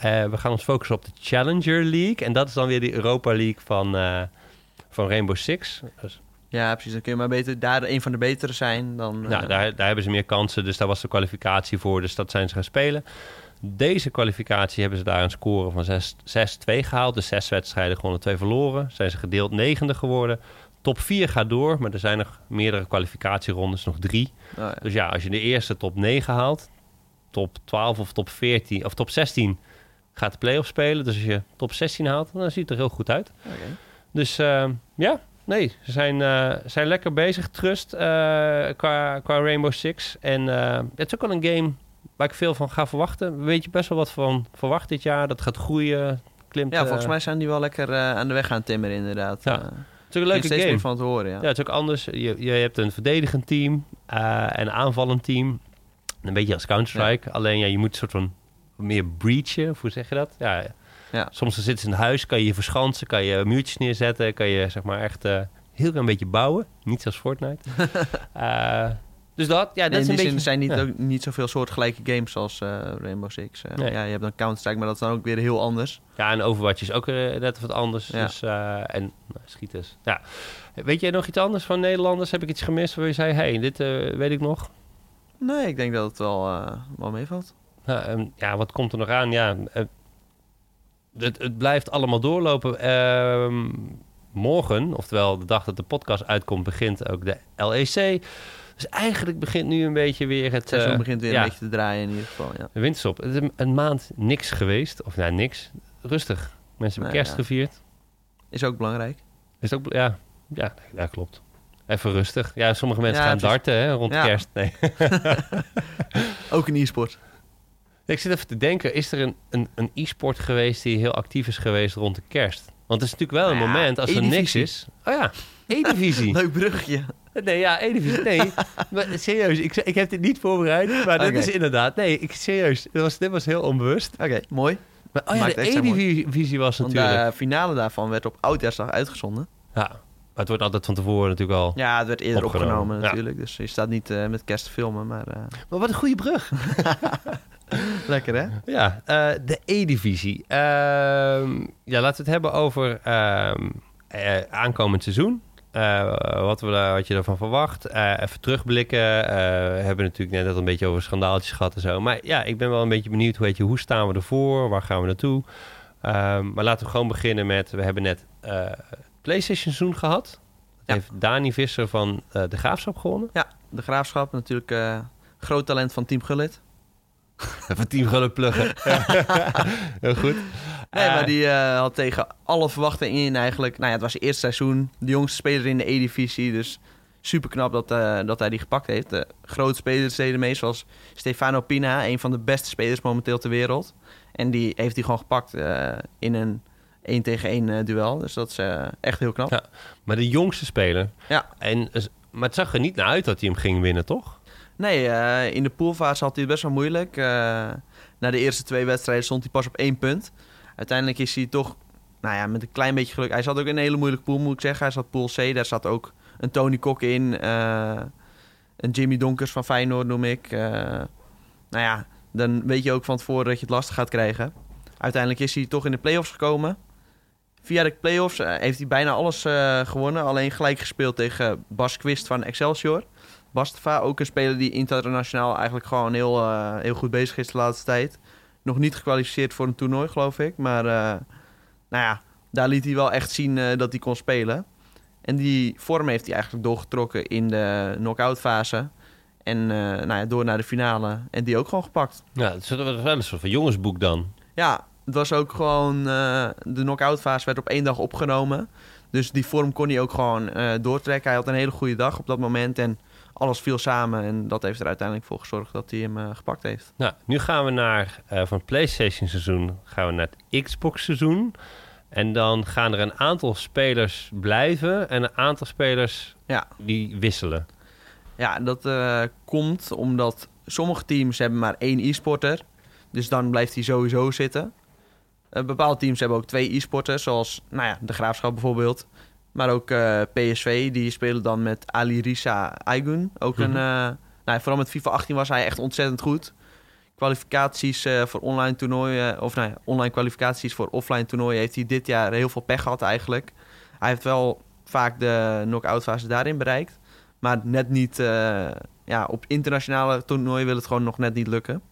we gaan ons focussen op de Challenger League. En dat is dan weer de Europa League van, uh, van Rainbow Six. Dus Ja, precies. Dan kun je maar beter daar een van de betere zijn dan... nou, eh, daar, daar hebben ze meer kansen, dus daar was de kwalificatie voor. Dus dat zijn ze gaan spelen. Deze kwalificatie hebben ze daar een score van 6-2 gehaald. Dus zes wedstrijden gewonnen, twee verloren. Zijn ze gedeeld negende geworden. Top 4 gaat door, maar er zijn nog meerdere kwalificatierondes, nog drie. oh, ja. Dus ja, als je de eerste top 9 haalt, top 12 of top 14 of top 16 gaat de play-off spelen. Dus als je top 16 haalt, dan ziet het er heel goed uit. Dus uh, ja, nee, ze zijn, uh, zijn lekker bezig. Trust uh, qua, qua Rainbow Six. En uh, het is ook wel een game waar ik veel van ga verwachten. Weet je best wel wat van verwacht dit jaar. Dat gaat groeien, klimt... Ja, volgens mij zijn die wel lekker aan de weg gaan timmeren inderdaad. Ja. Het is ook een leuke steeds game. meer van te horen, ja. Ja, het is ook anders. Je, je hebt een verdedigend team en een aanvallend team. Een beetje als Counter-Strike. Ja. Alleen ja, je moet een soort van meer breachen. Of hoe zeg je dat? Ja, ja. Soms dan zitten ze in huis, kan je je verschansen, kan je muurtjes neerzetten, kan je zeg maar echt uh, heel klein beetje bouwen. Niet zoals Fortnite. uh, dus dat, ja, dat nee, is een beetje... zin zijn niet, ja. ook niet zoveel soortgelijke games als uh, Rainbow Six. Nee. Ja, je hebt dan Counter-Strike, maar dat is dan ook weer heel anders. Ja, en Overwatch is ook net wat anders. Ja. Dus, en nou, schieters. Ja. Weet jij nog iets anders van Nederlanders? Heb ik iets gemist waar je zei, hey, dit weet ik nog? Nee, ik denk dat het wel, wel meevalt. Ja, um, ja, wat komt er nog aan? Ja, uh, het, het blijft allemaal doorlopen. Ehm, morgen, oftewel de dag dat de podcast uitkomt, begint ook de LEC. Dus eigenlijk begint nu een beetje weer het... Het seizoen eh, begint weer ja, een beetje te draaien in ieder geval. Ja. de winterstop. Het is een, een maand niks geweest. Of nou, niks. Rustig. Mensen hebben Nee, kerst ja. gevierd. Is ook belangrijk. Is ook... Ja, ja, ja, klopt. Even rustig. Ja, sommige mensen gaan darten hè, rond kerst. Nee. Ook in e-sport. Ik zit even te denken, is er een, een, een e-sport geweest die heel actief is geweest rond de kerst? Want het is natuurlijk wel een Nou ja, moment als er niks is. Oh ja, E-divisie. Leuk bruggetje. nee, ja, E-divisie. Nee, maar serieus, ik, ik heb dit niet voorbereid, maar dat Oké. is inderdaad... Nee, ik, serieus, dit was, dit was heel onbewust. Oké, mooi. Maar, oh ja, Maakt de. E-divisie was Want natuurlijk... de finale daarvan werd op Oudjaarsdag uitgezonden. Ja, maar het wordt altijd van tevoren natuurlijk al... Ja, het werd eerder Opgenomen, opgenomen, ja. natuurlijk. Dus je staat niet eh, met kerst te filmen, maar eh, Maar wat een goede brug. lekker hè? Ja, eh, de E-divisie. Ehm, ja, laten we het hebben over ehm, eh, aankomend seizoen. Eh, wat, we wat je ervan verwacht. Even terugblikken. We hebben natuurlijk net al een beetje over schandaaltjes gehad en zo. Maar ja, ik ben wel een beetje benieuwd. Weet je, hoe staan we ervoor? Waar gaan we naartoe? Ehm, maar laten we gewoon beginnen met... We hebben net PlayStation seizoen gehad. Dat Ja. heeft Dani Visser van De Graafschap gewonnen. Ja, de Graafschap natuurlijk groot talent van Team Gullit. Even team Gullen pluggen. Heel goed. Nee, Eh, maar die eh, had tegen alle verwachtingen in eigenlijk... Nou ja, het was zijn eerste seizoen. De jongste speler in de E-divisie. Dus super knap dat, eh, dat hij die gepakt heeft. De grote spelers deden mee, zoals Stefano Pina. Een van de beste spelers momenteel ter wereld. En die heeft hij gewoon gepakt eh, in een 1 tegen 1 eh, duel. Dus dat is eh, echt heel knap. Ja. Maar de jongste speler. Ja. En, maar het zag er niet naar uit dat hij hem ging winnen, toch? Nee, eh, in de poolfase had hij het best wel moeilijk. Eh, na de eerste twee wedstrijden stond hij pas op één punt. Uiteindelijk is hij toch, nou ja, met een klein beetje geluk. Hij zat ook in een hele moeilijke pool, moet ik zeggen. Hij zat pool C, daar zat ook een Tony Kok in. eh, een Jimmy Donkers van Feyenoord noem ik. Nou ja, dan weet je ook van tevoren dat je het lastig gaat krijgen. Uiteindelijk is hij toch in de play-offs gekomen. Via de play-offs heeft hij bijna alles gewonnen. Alleen gelijk gespeeld tegen Bas Quist van Excelsior. Bastava, ook een speler die internationaal eigenlijk gewoon heel, eh, heel goed bezig is de laatste tijd. Nog niet gekwalificeerd voor een toernooi, geloof ik. Maar eh, nou ja, daar liet hij wel echt zien eh, dat hij kon spelen. En die vorm heeft hij eigenlijk doorgetrokken in de knock-out fase. En nou ja, door naar de finale. En die ook gewoon gepakt. Ja, het is wel een soort van jongensboek dan. Ja, het was ook gewoon... de knock-out fase werd op één dag opgenomen. Dus die vorm kon hij ook gewoon doortrekken. Hij had een hele goede dag op dat moment. En alles viel samen. En dat heeft er uiteindelijk voor gezorgd dat hij hem eh, gepakt heeft. Nou, nu gaan we naar eh, van het PlayStation seizoen gaan we naar het Xbox seizoen. En dan gaan er een aantal spelers blijven en een aantal spelers Ja. die wisselen. Ja, dat eh, komt omdat sommige teams hebben maar één e-sporter. Dus dan blijft hij sowieso zitten. Bepaalde teams hebben ook twee e-sporters, zoals nou ja, de Graafschap bijvoorbeeld. Maar ook eh, PSV, die spelen dan met Ali Risa Aygun. Ook een, Mhm. eh, nou, vooral met FIFA 18 was hij echt ontzettend goed. Kwalificaties eh, voor online toernooien, of nou online kwalificaties voor offline toernooien heeft hij dit jaar heel veel pech gehad eigenlijk. Hij heeft wel vaak de knock-out fase daarin bereikt. Maar net niet, ja, op internationale toernooien wil het gewoon nog net niet lukken.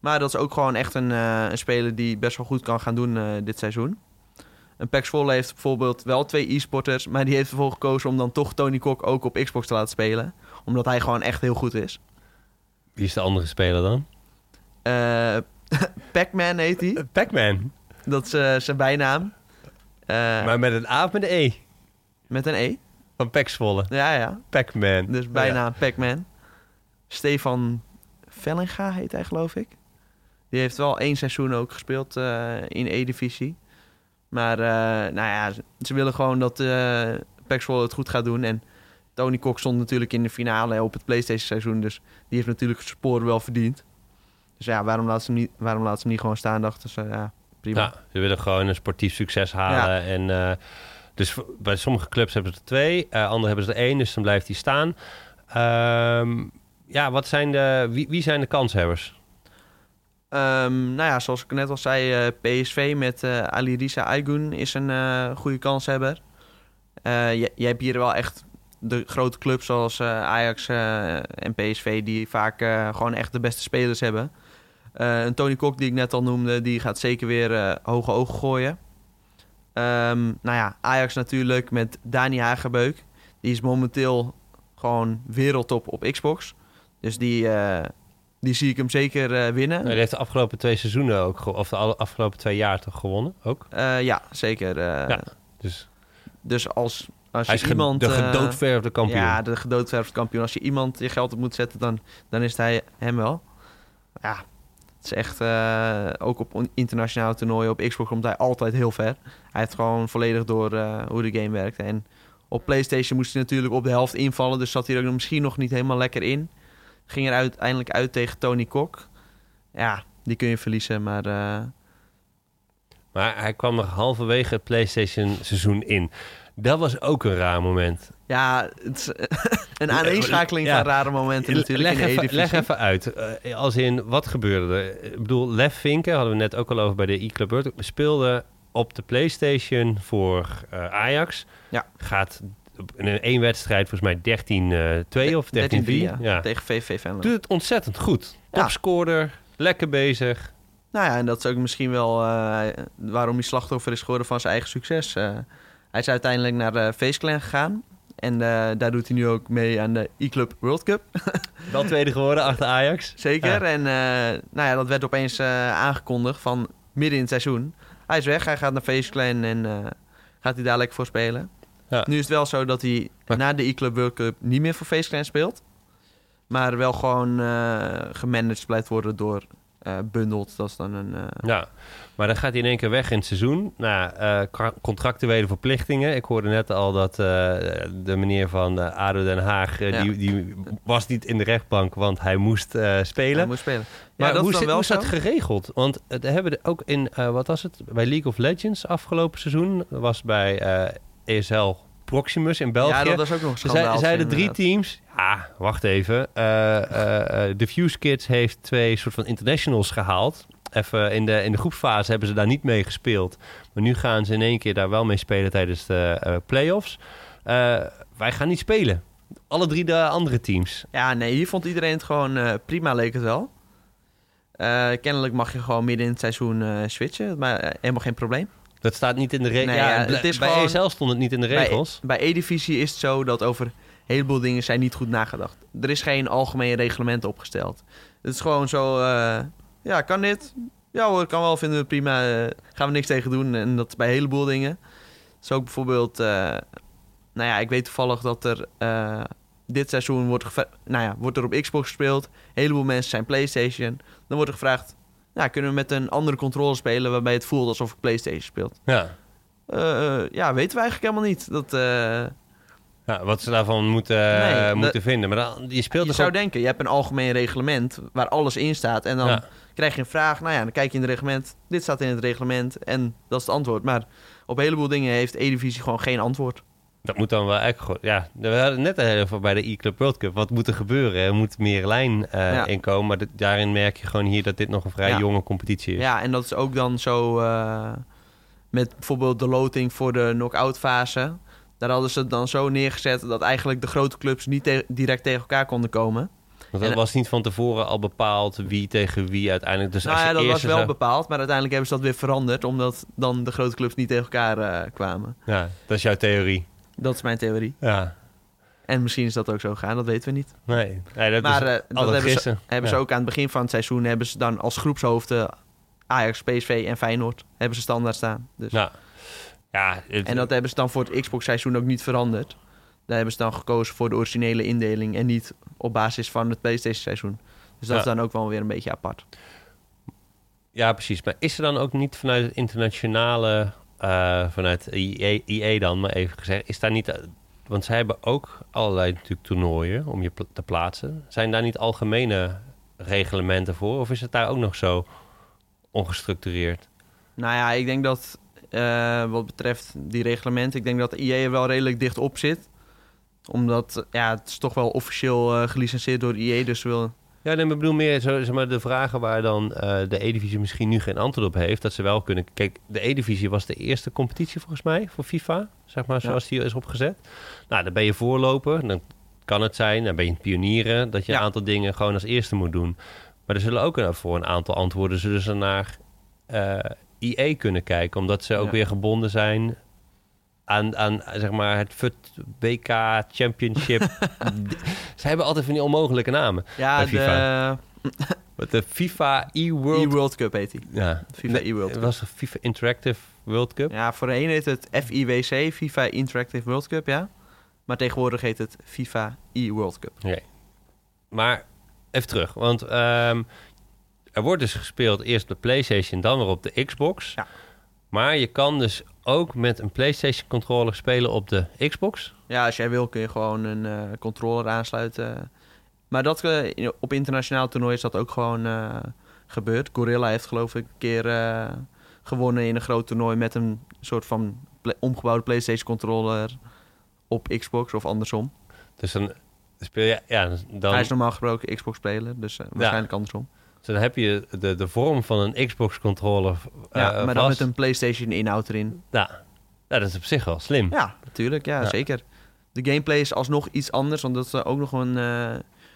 Maar dat is ook gewoon echt een, een speler die best wel goed kan gaan doen dit seizoen. Een Pax heeft bijvoorbeeld wel twee e-sporters, maar die heeft ervoor gekozen om dan toch Tony Kok ook op Xbox te laten spelen. Omdat hij gewoon echt heel goed is. Wie is de andere speler dan? Eh Pac-Man heet hij. Pac-Man. Dat is eh, zijn bijnaam. Eh, maar met een A of met een E? Met een E. Van Pax Volle. Ja, ja. Pac-Man. Dus bijnaam Pac-Man. Stefan Vellinga heet hij, geloof ik. Die heeft wel één seizoen ook gespeeld eh, in E-divisie. Maar eh, nou ja, ze, willen gewoon dat uh, Paxwell het goed gaat doen. En Tony Kok stond natuurlijk in de finale op het PlayStation seizoen. Dus die heeft natuurlijk het spoor wel verdiend. Dus ja, waarom laten ze hem niet, waarom laten ze hem niet gewoon staan? Dachten ze, ja, prima. Ja, ze willen gewoon een sportief succes halen. En, uh, dus bij sommige clubs hebben ze er twee, uh, andere hebben ze er één, dus dan blijft hij staan. Um, ja, wat zijn de, wie, wie zijn de kanshebbers? Um, nou ja, zoals ik net al zei, uh, PSV met uh, Ali Risa is een uh, goede kanshebber. je, je hebt hier wel echt de grote clubs zoals Ajax en PSV die vaak gewoon echt de beste spelers hebben. Eh, een Tony Kok die ik net al noemde, die gaat zeker weer eh, hoge ogen gooien. Ehm, nou ja, Ajax natuurlijk met Dani Hagebeuk. Die is momenteel gewoon wereldtop op Xbox. Dus die, eh, die zie ik hem zeker eh, winnen. Hij heeft de afgelopen twee seizoenen ook, of de afgelopen twee jaar toch gewonnen ook. Eh, ja, zeker. eh, Ja. Dus Dus als, als hij je is iemand... de gedoodverfde kampioen. Ja, de gedoodverfde kampioen. Als je iemand je geld op moet zetten, dan, dan is hij hem wel. Ja, het is echt... ook op on- internationale toernooien op Xbox komt hij altijd heel ver. Hij heeft gewoon volledig door hoe de game werkt. En op PlayStation moest hij natuurlijk op de helft invallen. Dus zat hij er misschien nog niet helemaal lekker in. Ging er uiteindelijk uit tegen Tony Kok. Ja, die kun je verliezen, maar... eh, Maar hij kwam nog halverwege het PlayStation seizoen in. Dat was ook een raar moment. ja, het is een aaneenschakeling Ja. van rare momenten natuurlijk leg, in de even, Eredivisie. leg even uit. Eh, als in, wat gebeurde er? Ik bedoel, Lef Vinken, hadden we net ook al over bij de e-Club speelde op de PlayStation voor eh, Ajax. Ja. Gaat in één wedstrijd volgens mij 13-2 of 13-3. 13-3, ja, ja. tegen VV Venlo. Doet het ontzettend goed. Ja. Topscorer, lekker bezig. Nou ja, en dat is ook misschien wel eh, waarom hij slachtoffer is geworden van zijn eigen succes. Eh, hij is uiteindelijk naar de Face Clan gegaan. En eh, daar doet hij nu ook mee aan de E-Club World Cup. Wel tweede geworden achter Ajax. Zeker. Ja. En eh, nou ja, dat werd opeens eh, aangekondigd van midden in het seizoen. Hij is weg, hij gaat naar Face Clan en eh, gaat hij daar lekker voor spelen. Ja. Nu is het wel zo dat hij Maar- na de E-Club World Cup niet meer voor Face Clan speelt. Maar wel gewoon eh, gemanaged blijft worden door eh Bundled. Dat is dan een... eh, Ja, maar dan gaat hij in één keer weg in het seizoen. Nou, contractuele verplichtingen. Ik hoorde net al dat de meneer van ADO Den Haag... Ja. die, die was niet in de rechtbank, want hij moest spelen. Hij moet spelen. Maar ja, dat hoe, is zit, wel is dat geregeld? Want we hebben er ook in, wat was het? Bij League of Legends afgelopen seizoen... was bij ESL Proximus in België. Ja, dat was ook nog een zei- zeiden drie teams. Ja, wacht even. Eh, eh, eh, de Fuse Kids heeft twee soort van internationals gehaald. Even in de, in de groepsfase hebben ze daar niet mee gespeeld. Maar nu gaan ze in één keer daar wel mee spelen tijdens de eh playoffs. Wij gaan niet spelen. Alle drie de andere teams. Ja, nee, hier vond iedereen het gewoon prima, leek het wel. Kennelijk mag je gewoon midden in het seizoen switchen, maar helemaal geen probleem. Dat staat niet in de regels. Nee, ja, bij gewoon- ESL stond het niet in de regels. Bij, bij E-Divisie is het zo dat over een heleboel dingen zijn niet goed nagedacht. Er is geen algemeen reglement opgesteld. Het is gewoon zo, eh, ja, kan dit? Ja hoor, kan wel, vinden we prima. eh, gaan we niks tegen doen. En dat is bij een heleboel dingen. Zo ook bijvoorbeeld, eh, nou ja, ik weet toevallig dat er dit seizoen wordt, nou ja, wordt er op Xbox gespeeld. Een heleboel mensen zijn PlayStation. Dan wordt er gevraagd, nou, kunnen we met een andere controller spelen waarbij het voelt alsof ik PlayStation speelt? Ja. Eh, eh, ja, weten we eigenlijk helemaal niet. Dat, eh, ja, wat ze daarvan moeten, Nee, dat- moeten vinden. Maar dan, je speelt je zou denken, je hebt een algemeen reglement waar alles in staat. En dan Ja. krijg je een vraag. Nou ja, dan kijk je in het reglement. Dit staat in het reglement. En dat is het antwoord. Maar op een heleboel dingen heeft E-Divisie gewoon geen antwoord. Dat moet dan wel eigenlijk gewoon... Ja, we hadden net even bij de E-Club World Cup. Wat moet er gebeuren? Er moet meer lijn eh Ja. in komen. Maar dit- daarin merk je gewoon hier dat dit nog een vrij Ja. jonge competitie is. Ja, en dat is ook dan zo eh, met bijvoorbeeld de loting voor de knock-out fase. Daar hadden ze het dan zo neergezet dat eigenlijk de grote clubs niet te- direct tegen elkaar konden komen. Want dat en- was niet van tevoren al bepaald wie tegen wie uiteindelijk. Dus nou als ja, dat was wel zou- bepaald. Maar uiteindelijk hebben ze dat weer veranderd. Omdat dan de grote clubs niet tegen elkaar eh, kwamen. Ja, dat is jouw theorie. Dat is mijn theorie. Ja, En misschien is dat ook zo gegaan, dat weten we niet. nee. nee dat maar is eh, dat hebben, ze, hebben Ja. ze ook aan het begin van het seizoen... hebben ze dan als groepshoofden Ajax, PSV en Feyenoord... hebben ze standaard staan. Dus. Ja. Ja, het- En dat hebben ze dan voor het Xbox-seizoen ook niet veranderd. Daar hebben ze dan gekozen voor de originele indeling... en niet op basis van het PlayStation-seizoen. Dus dat Ja. is dan ook wel weer een beetje apart. Ja, precies. Maar is er dan ook niet vanuit het internationale, eh, vanuit IE, IE dan maar even gezegd, is daar niet, eh, want zij hebben ook allerlei natuurlijk toernooien om je te plaatsen. Zijn daar niet algemene reglementen voor? Of is het daar ook nog zo ongestructureerd? Nou ja, ik denk dat eh, wat betreft die reglementen... ik denk dat IE er wel redelijk dicht op zit. Omdat ja, het is toch wel officieel eh gelicenseerd door IE... dus wil Ja, nee, maar ik bedoel meer zo, zeg maar, de vragen waar dan eh, de E-divisie misschien nu geen antwoord op heeft, dat ze wel kunnen. Kijk, de E-divisie was de eerste competitie volgens mij voor FIFA, zeg maar, zoals die is opgezet. Nou, dan ben je voorloper, dan kan het zijn, dan ben je pionieren, dat je Ja. een aantal dingen gewoon als eerste moet doen. Maar er zullen ook voor een aantal antwoorden zullen ze naar eh IE kunnen kijken. Omdat ze ook Ja. weer gebonden zijn aan, aan zeg maar het FUT WK Championship. ze hebben altijd van die onmogelijke namen. Ja, de FIFA. Wat De FIFA E-World... E-World Cup heet die. ja. FIFA E-World Cup. was de FIFA Interactive World Cup. Ja, voor de een heet het FIWC, FIFA Interactive World Cup, ja. Maar tegenwoordig heet het FIFA E-World Cup. Maar even terug, want ehm, er wordt dus gespeeld eerst op de PlayStation, dan weer op de Xbox. Ja. Maar je kan dus ook met een PlayStation controller spelen op de Xbox. Ja, als jij wil kun je gewoon een eh, controller aansluiten. Maar dat, eh, op internationaal toernooi is dat ook gewoon eh, gebeurd. Gorilla heeft geloof ik een keer gewonnen in een groot toernooi met een soort van omgebouwde PlayStation controller op Xbox of andersom. Dus dan speel je, ja, dan, Hij is normaal gesproken Xbox speler, dus waarschijnlijk andersom. Dus dan heb je de, de vorm van een Xbox controller. Ja, eh, maar dan met een PlayStation inhoud erin. Ja. ja, dat is op zich wel slim. Ja, natuurlijk. Ja, Ja. zeker. De gameplay is alsnog iets anders. Want dat is ook nog een, eh,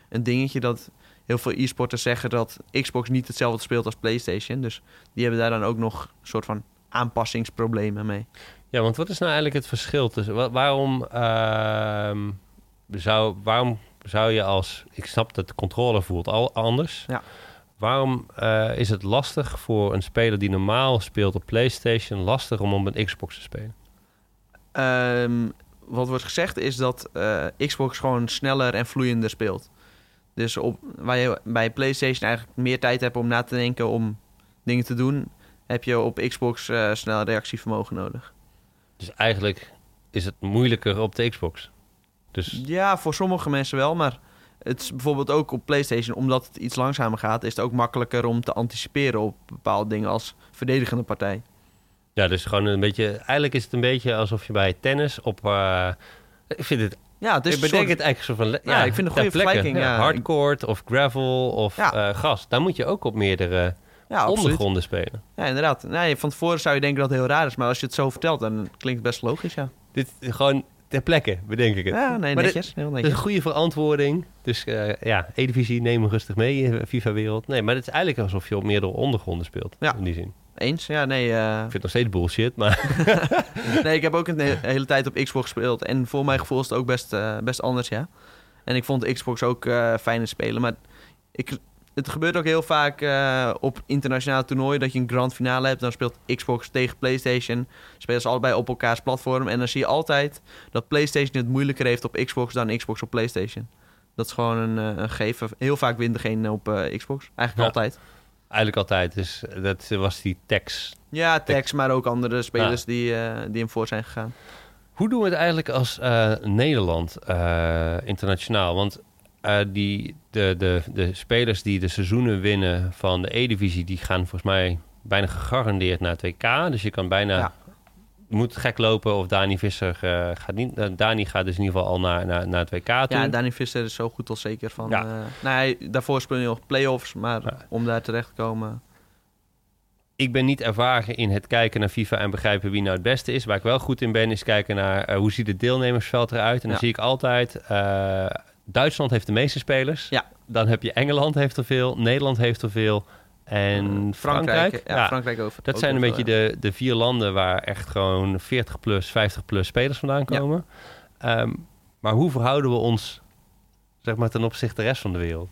een dingetje dat heel veel e-sporters zeggen dat Xbox niet hetzelfde speelt als PlayStation. Dus die hebben daar dan ook nog een soort van aanpassingsproblemen mee. Ja, want wat is nou eigenlijk het verschil tussen... wa- waarom, ehm, zou, waarom zou je als... Ik snap dat de controller voelt al anders. Ja. Waarom eh, is het lastig voor een speler die normaal speelt op PlayStation... lastig om op een Xbox te spelen? Ehm, wat wordt gezegd is dat eh, Xbox gewoon sneller en vloeiender speelt. Dus op, waar je bij PlayStation eigenlijk meer tijd hebt om na te denken om dingen te doen, heb je op Xbox eh snel reactievermogen nodig. Dus eigenlijk is het moeilijker op de Xbox. Dus Ja, voor sommige mensen wel, maar het is bijvoorbeeld ook op PlayStation, omdat het iets langzamer gaat, is het ook makkelijker om te anticiperen op bepaalde dingen als verdedigende partij. ja, dus gewoon een beetje... Eigenlijk is het een beetje alsof je bij tennis op... eh, ik vind het Ja, het is ik bedenk soort- het eigenlijk zo van... Ja, ik vind het een goede vergelijking, ja. Hardcourt of gravel of Ja. eh, gas. Daar moet je ook op meerdere ja, ondergronden spelen. Ja, inderdaad. Nee, van tevoren zou je denken dat het heel raar is, maar als je het zo vertelt, dan klinkt het best logisch, ja. Dit gewoon ter plekke, bedenk ik het. Ja, nee, Maar netjes. Heel Dat is netjes. een goede verantwoording. Dus eh, ja, E-divisie, neem hem rustig mee, eh, FIFA-wereld. Nee, maar het is eigenlijk alsof je op meerdere ondergronden speelt. Ja. In die zin. Eens? Ja, nee. eh, Ik vind het nog steeds bullshit, maar... nee, ik heb ook een he- hele tijd op Xbox gespeeld. En voor mijn gevoel is het ook best, eh, best anders, ja. En ik vond Xbox ook fijn in spelen. Maar ik, het gebeurt ook heel vaak eh, op internationale toernooien... dat je een grand finale hebt. Dan speelt Xbox tegen PlayStation. Spelen ze allebei op elkaars platform. En dan zie je altijd dat PlayStation het moeilijker heeft op Xbox... dan Xbox op PlayStation. Dat is gewoon een, eh, een gegeven. Heel vaak wint degene op eh, Xbox. Eigenlijk Ja. altijd. Eigenlijk altijd. Dus dat was die Tex. Ja, Tex, maar ook andere spelers die, die hem voor zijn gegaan. Hoe doen we het eigenlijk als Nederland internationaal? Want eh, die, de, de, de spelers die de seizoenen winnen van de E-divisie... die gaan volgens mij bijna gegarandeerd naar het WK. Dus je kan bijna... Ja. Moet gek lopen of Dani Visser eh, gaat niet... eh, Dani gaat dus in ieder geval al naar, naar, naar het WK toe. Ja, Danny Visser is zo goed als zeker van. Ja. Nou, hij, daarvoor speelde hij nog play-offs, maar Ja. om daar terecht te komen. ik ben niet ervaren in het kijken naar FIFA en begrijpen wie nou het beste is. Waar ik wel goed in ben, is kijken naar hoe ziet het deelnemersveld eruit. En dan zie ik altijd, Duitsland heeft de meeste spelers. Ja. Dan heb je Engeland heeft er veel, Nederland heeft er veel. En Eh, Frankrijk. Ja, Frankrijk over. Dat zijn een beetje de, de vier landen waar echt gewoon 40 plus, 50 plus spelers vandaan Ja. komen. Ehm, maar hoe verhouden we ons zeg maar, ten opzichte de rest van de wereld?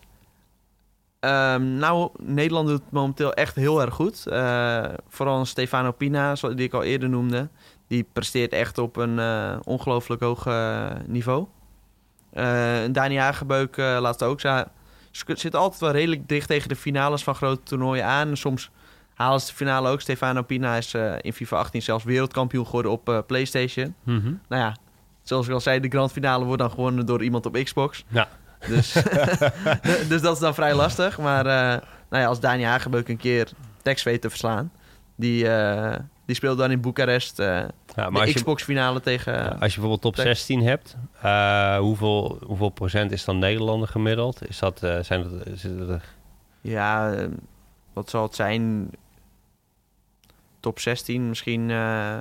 Ehm, nou, Nederland doet momenteel echt heel erg goed. Eh, vooral Stefano Pina, die ik al eerder noemde. Die presteert echt op een eh, ongelooflijk hoog niveau. Eh Dani Hagebeuk eh, laat het ook. Ze zitten altijd wel redelijk dicht tegen de finales van grote toernooien aan. Soms halen ze de finale ook. Stefano Pina is eh, in FIFA 18 zelfs wereldkampioen geworden op PlayStation. Nou ja, zoals ik al zei, de grand finale wordt dan gewonnen door iemand op Xbox. Ja. Dus, dus dat is dan vrij lastig. Maar nou ja, als Dani Hagebeuk een keer Tex weet te verslaan... die, die speelt dan in Boekarest eh, Ja, maar de als je, Xbox finale tegen... Ja, als je bijvoorbeeld top Kijk. 16 hebt, eh, hoeveel, hoeveel procent is dan Nederlander gemiddeld? Is dat, eh, zijn dat, zitten er, Ja, eh, wat zal het zijn? Top 16, misschien eh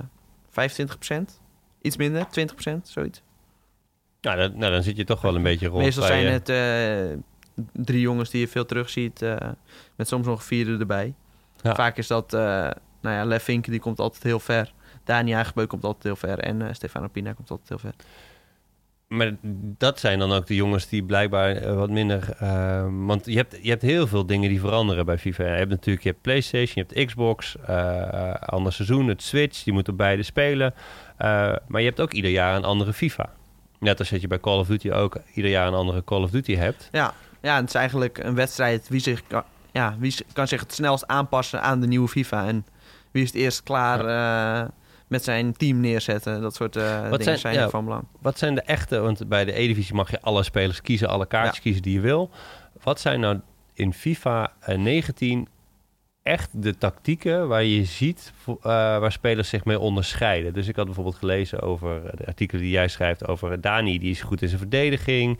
25%? Iets minder, 20%, zoiets. nou, dan, nou, dan zit je toch wel een beetje rond. Meestal zijn het drie jongens die je veel terugziet. eh met soms nog vierde erbij. Ja. Vaak is dat, nou ja, Lef Vink, die komt altijd heel ver. Dani Hagebeuk komt altijd heel ver. En eh, Stefano Pina komt altijd heel ver. Maar dat zijn dan ook de jongens die blijkbaar eh, wat minder... eh, want je hebt, je hebt heel veel dingen die veranderen bij FIFA. Je hebt natuurlijk je hebt PlayStation, je hebt Xbox, ander seizoen, het Switch. Die moeten beide spelen. Maar je hebt ook ieder jaar een andere FIFA. Net als dat je bij Call of Duty ook ieder jaar een andere Call of Duty hebt. Ja, ja het is eigenlijk een wedstrijd. Wie, zich kan, ja, wie kan zich het snelst aanpassen aan de nieuwe FIFA? En wie is het eerst klaar eh, met zijn team neerzetten? Dat soort eh, dingen zijn- zijn, ja, van belang. Wat zijn de echte... Want bij de E-divisie mag je alle spelers kiezen, alle kaartjes Ja. kiezen die je wil. Wat zijn nou in FIFA eh, 19 echt de tactieken waar je ziet eh, waar spelers zich mee onderscheiden? Dus ik had bijvoorbeeld gelezen over de artikelen die jij schrijft over Dani, die is goed in zijn verdediging.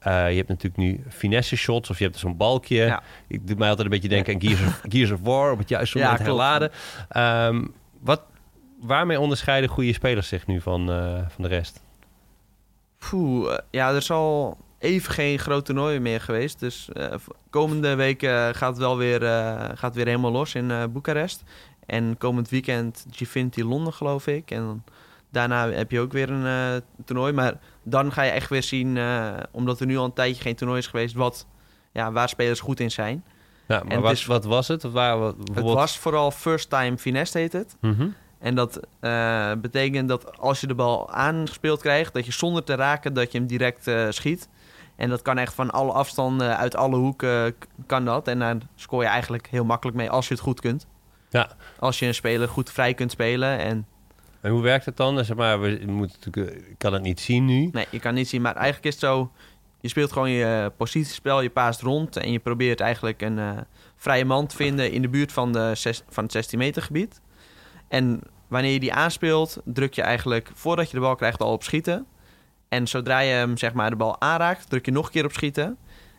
Eh, je hebt natuurlijk nu finesse shots of je hebt zo'n balkje. Ja. Ik doe mij altijd een beetje denken aan Gears of, Gears of War op het juiste Ja, moment herladen. Ehm, wat, waarmee onderscheiden goede spelers zich nu van, eh, van de rest? Poeh, eh, ja, er is al even geen groot toernooi meer geweest. Dus komende week gaat het wel weer, gaat weer helemaal los in Boekarest. En komend weekend Gfinity Londen, geloof ik. En daarna heb je ook weer een eh, toernooi. Maar dan ga je echt weer zien, eh, omdat er nu al een tijdje geen toernooi is geweest, wat, ja, waar spelers goed in zijn. Ja, maar En wat, is- wat was het? Wat wat, Het was vooral first time finesse heet het. Mhm. En dat eh, betekent dat als je de bal aangespeeld krijgt, dat je zonder te raken, dat je hem direct schiet. En dat kan echt van alle afstanden, uit alle hoeken kan dat. En daar scoor je eigenlijk heel makkelijk mee als je het goed kunt. Ja. Als je een speler goed vrij kunt spelen. En En hoe werkt het dan? Zeg maar, we moeten natuurlijk, eh, ik kan het niet zien nu. nee, je kan niet zien, maar eigenlijk is het zo. Je speelt gewoon je positiespel, je paast rond en je probeert eigenlijk een eh, vrije man te vinden in de buurt van, de van het 16 meter gebied. En wanneer je die aanspeelt, druk je eigenlijk voordat je de bal krijgt al op schieten. En zodra je hem zeg maar de bal aanraakt, druk je nog een keer op schieten.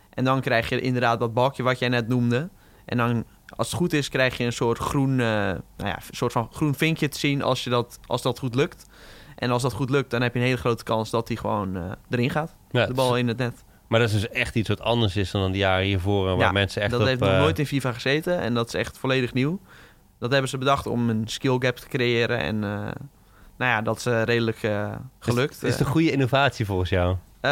En dan krijg je inderdaad dat balkje wat jij net noemde. En dan, als het goed is, krijg je een soort groen, eh, nou ja, een soort van groen vinkje te zien als, je dat, als dat goed lukt. En als dat goed lukt, dan heb je een hele grote kans dat hij gewoon eh, erin gaat. Ja, De bal in het net. Maar dat is dus echt iets wat anders is dan de jaren hiervoor. en Waar Ja, mensen echt dat op... heeft nog eh, nooit in FIFA gezeten en dat is echt volledig nieuw. Dat hebben ze bedacht om een skill gap te creëren en eh, nou ja, dat is eh, redelijk eh, gelukt. Is, is het een goede innovatie volgens jou? Eh,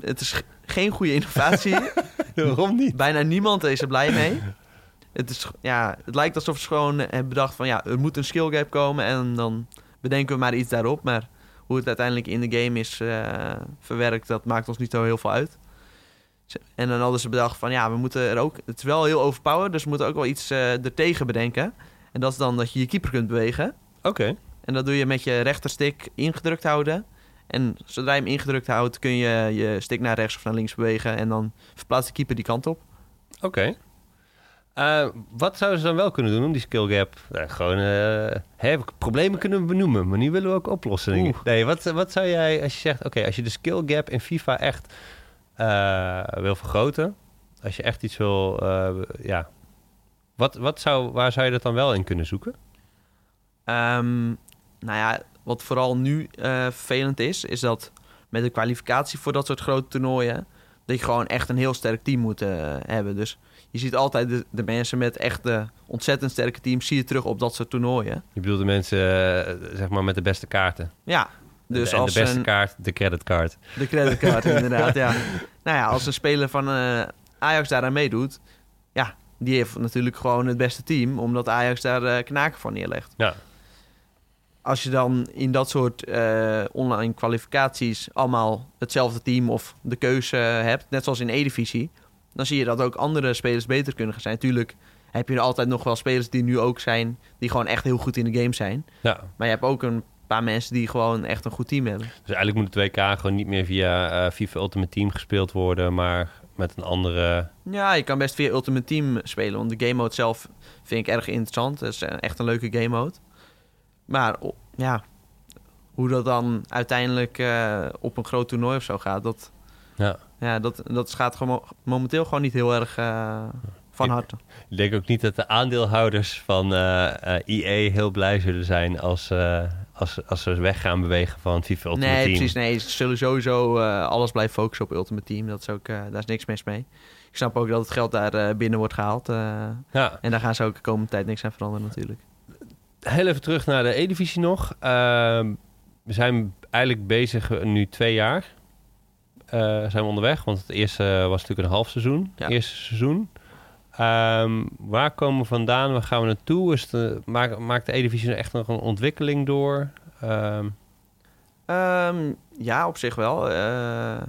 het is geen goede innovatie. Waarom niet? Bijna niemand is er blij mee. Het, is, ja, het lijkt alsof ze gewoon hebben bedacht van ja, er moet een skill gap komen en dan bedenken we maar iets daarop. Maar hoe het uiteindelijk in de game is eh, verwerkt, dat maakt ons niet zo heel veel uit. En dan hadden ze bedacht van ja, we moeten er ook, het is wel heel overpowered, dus we moeten ook wel iets eh ertegen bedenken. En dat is dan dat je je keeper kunt bewegen. Oké. En dat doe je met je rechterstick ingedrukt houden. En zodra je hem ingedrukt houdt, kun je je stick naar rechts of naar links bewegen. En dan verplaatst de keeper die kant op. Oké. Eh, wat zouden ze dan wel kunnen doen om die skill gap? Eh, gewoon, eh, hè, problemen kunnen we benoemen, maar nu willen we ook oplossingen. Nee, wat, wat zou jij, als je zegt, oké, als je de skill gap in FIFA echt wil vergroten, als je echt iets wil, ja, wat, wat zou, waar zou je dat dan wel in kunnen zoeken? Ehm, nou ja, wat vooral nu vervelend is, is dat met de kwalificatie voor dat soort grote toernooien, dat je gewoon echt een heel sterk team moet hebben. Dus je ziet altijd de, de mensen met echt de ontzettend sterke teams, zie je terug op dat soort toernooien. Je bedoelt de mensen, eh, zeg maar, met de beste kaarten. Ja, dus de als beste een, kaart, de creditcard. de creditcard inderdaad, ja. Nou ja, als een speler van eh, Ajax daaraan meedoet, ja, die heeft natuurlijk gewoon het beste team, omdat Ajax daar eh, knaken van neerlegt. Ja. Als je dan in dat soort online kwalificaties allemaal hetzelfde team of de keuze hebt, net zoals in E-divisie, dan zie je dat ook andere spelers beter kunnen gaan zijn. Tuurlijk heb je er altijd nog wel spelers die nu ook zijn, die gewoon echt heel goed in de game zijn. Ja, Maar je hebt ook een paar mensen die gewoon echt een goed team hebben. dus eigenlijk moet het WK gewoon niet meer via eh, FIFA Ultimate Team gespeeld worden, maar met een andere... Ja, je kan best via Ultimate Team spelen. Want de game mode zelf vind ik erg interessant. Het is eh, echt een leuke game mode. Maar ja, hoe dat dan uiteindelijk eh, op een groot toernooi of zo gaat, dat, Ja. ja, dat, dat gaat gewoon momenteel gewoon niet heel erg eh, van harte. Ik denk ook niet dat de aandeelhouders van eh, eh, EA heel blij zullen zijn als, als, als ze weg gaan bewegen van FIFA Ultimate nee, Team. precies. Nee, ze zullen sowieso alles blijven focussen op Ultimate Team. Dat is ook, daar is niks mis mee. Ik snap ook dat het geld daar binnen wordt gehaald. eh, Ja, en daar gaan ze ook de komende tijd niks aan veranderen natuurlijk. heel even terug naar de E-divisie nog. Ehm, we zijn eigenlijk bezig nu twee jaar. Eh, zijn we onderweg, want het eerste was natuurlijk een half seizoen. Ja. Eerste seizoen. Ehm, waar komen we vandaan? Waar gaan we naartoe? Is de, maakt, maakt de E-divisie echt nog een ontwikkeling door? Ehm, Ehm, ja, op zich wel. Eh,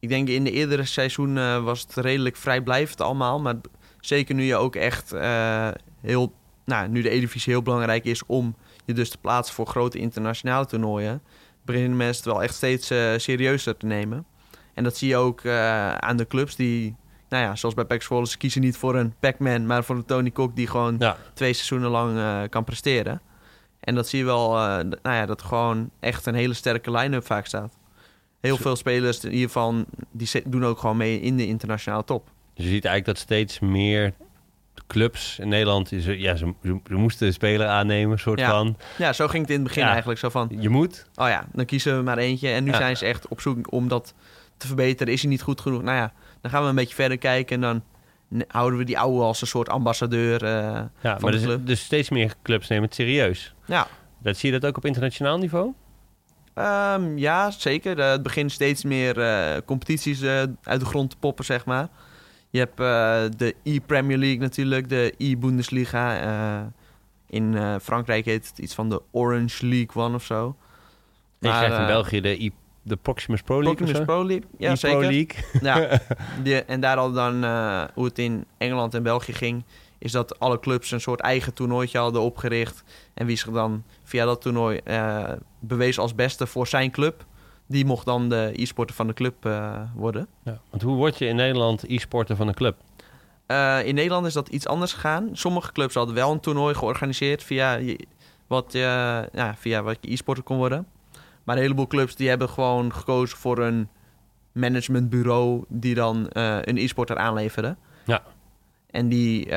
ik denk in de eerdere seizoen was het redelijk vrijblijvend allemaal. Maar zeker nu je ook echt eh, heel... Nou, nu de E-divisie heel belangrijk is om je dus te plaatsen voor grote internationale toernooien... beginnen mensen het wel echt steeds eh, serieuzer te nemen. En dat zie je ook eh, aan de clubs die... Nou ja, zoals bij Zwolle, ze kiezen niet voor een Pac-Man... maar voor een Tony Kok die gewoon ja, twee seizoenen lang eh, kan presteren. En dat zie je wel, nou ja, dat gewoon echt een hele sterke line-up vaak staat. Heel Zo- veel spelers hiervan, die doen ook gewoon mee in de internationale top. dus je ziet eigenlijk dat steeds meer clubs in Nederland... Ze, ja, ze, ze, ze moesten een speler aannemen, soort Ja. van... Ja, zo ging het in het begin Ja. eigenlijk. Zo van, Je moet. oh ja, dan kiezen we maar eentje. En nu Ja. zijn ze echt op zoek om dat te verbeteren. Is hij niet goed genoeg? Nou ja, dan gaan we een beetje verder kijken. En dan houden we die oude als een soort ambassadeur. eh, Ja, van maar dus, dus steeds meer clubs nemen het serieus. ja. Dat zie je dat ook op internationaal niveau? Ehm, ja, zeker. Eh, het begint steeds meer eh, competities uit de grond te poppen, zeg maar. Je hebt eh, de E-Premier League natuurlijk, de E-Bundesliga. eh, in eh, Frankrijk heet het iets van de Orange League One of zo. En je Maar, krijgt in België de, I- de Proximus Pro League Proximus? Pro League, ja E-Pro zeker. League. Ja, en daar al dan, hoe het in Engeland en België ging, is dat alle clubs een soort eigen toernooitje hadden opgericht. En wie zich dan via dat toernooi bewees als beste voor zijn club, die mocht dan de e-sporter van de club eh, worden. Ja, want hoe word je in Nederland e-sporter van een club? Eh, in Nederland is dat iets anders gegaan. Sommige clubs hadden wel een toernooi georganiseerd via, wat, eh, ja, via wat je e-sporter kon worden. Maar een heleboel clubs die hebben gewoon gekozen voor een managementbureau die dan een e-sporter aanleverde. Ja. En die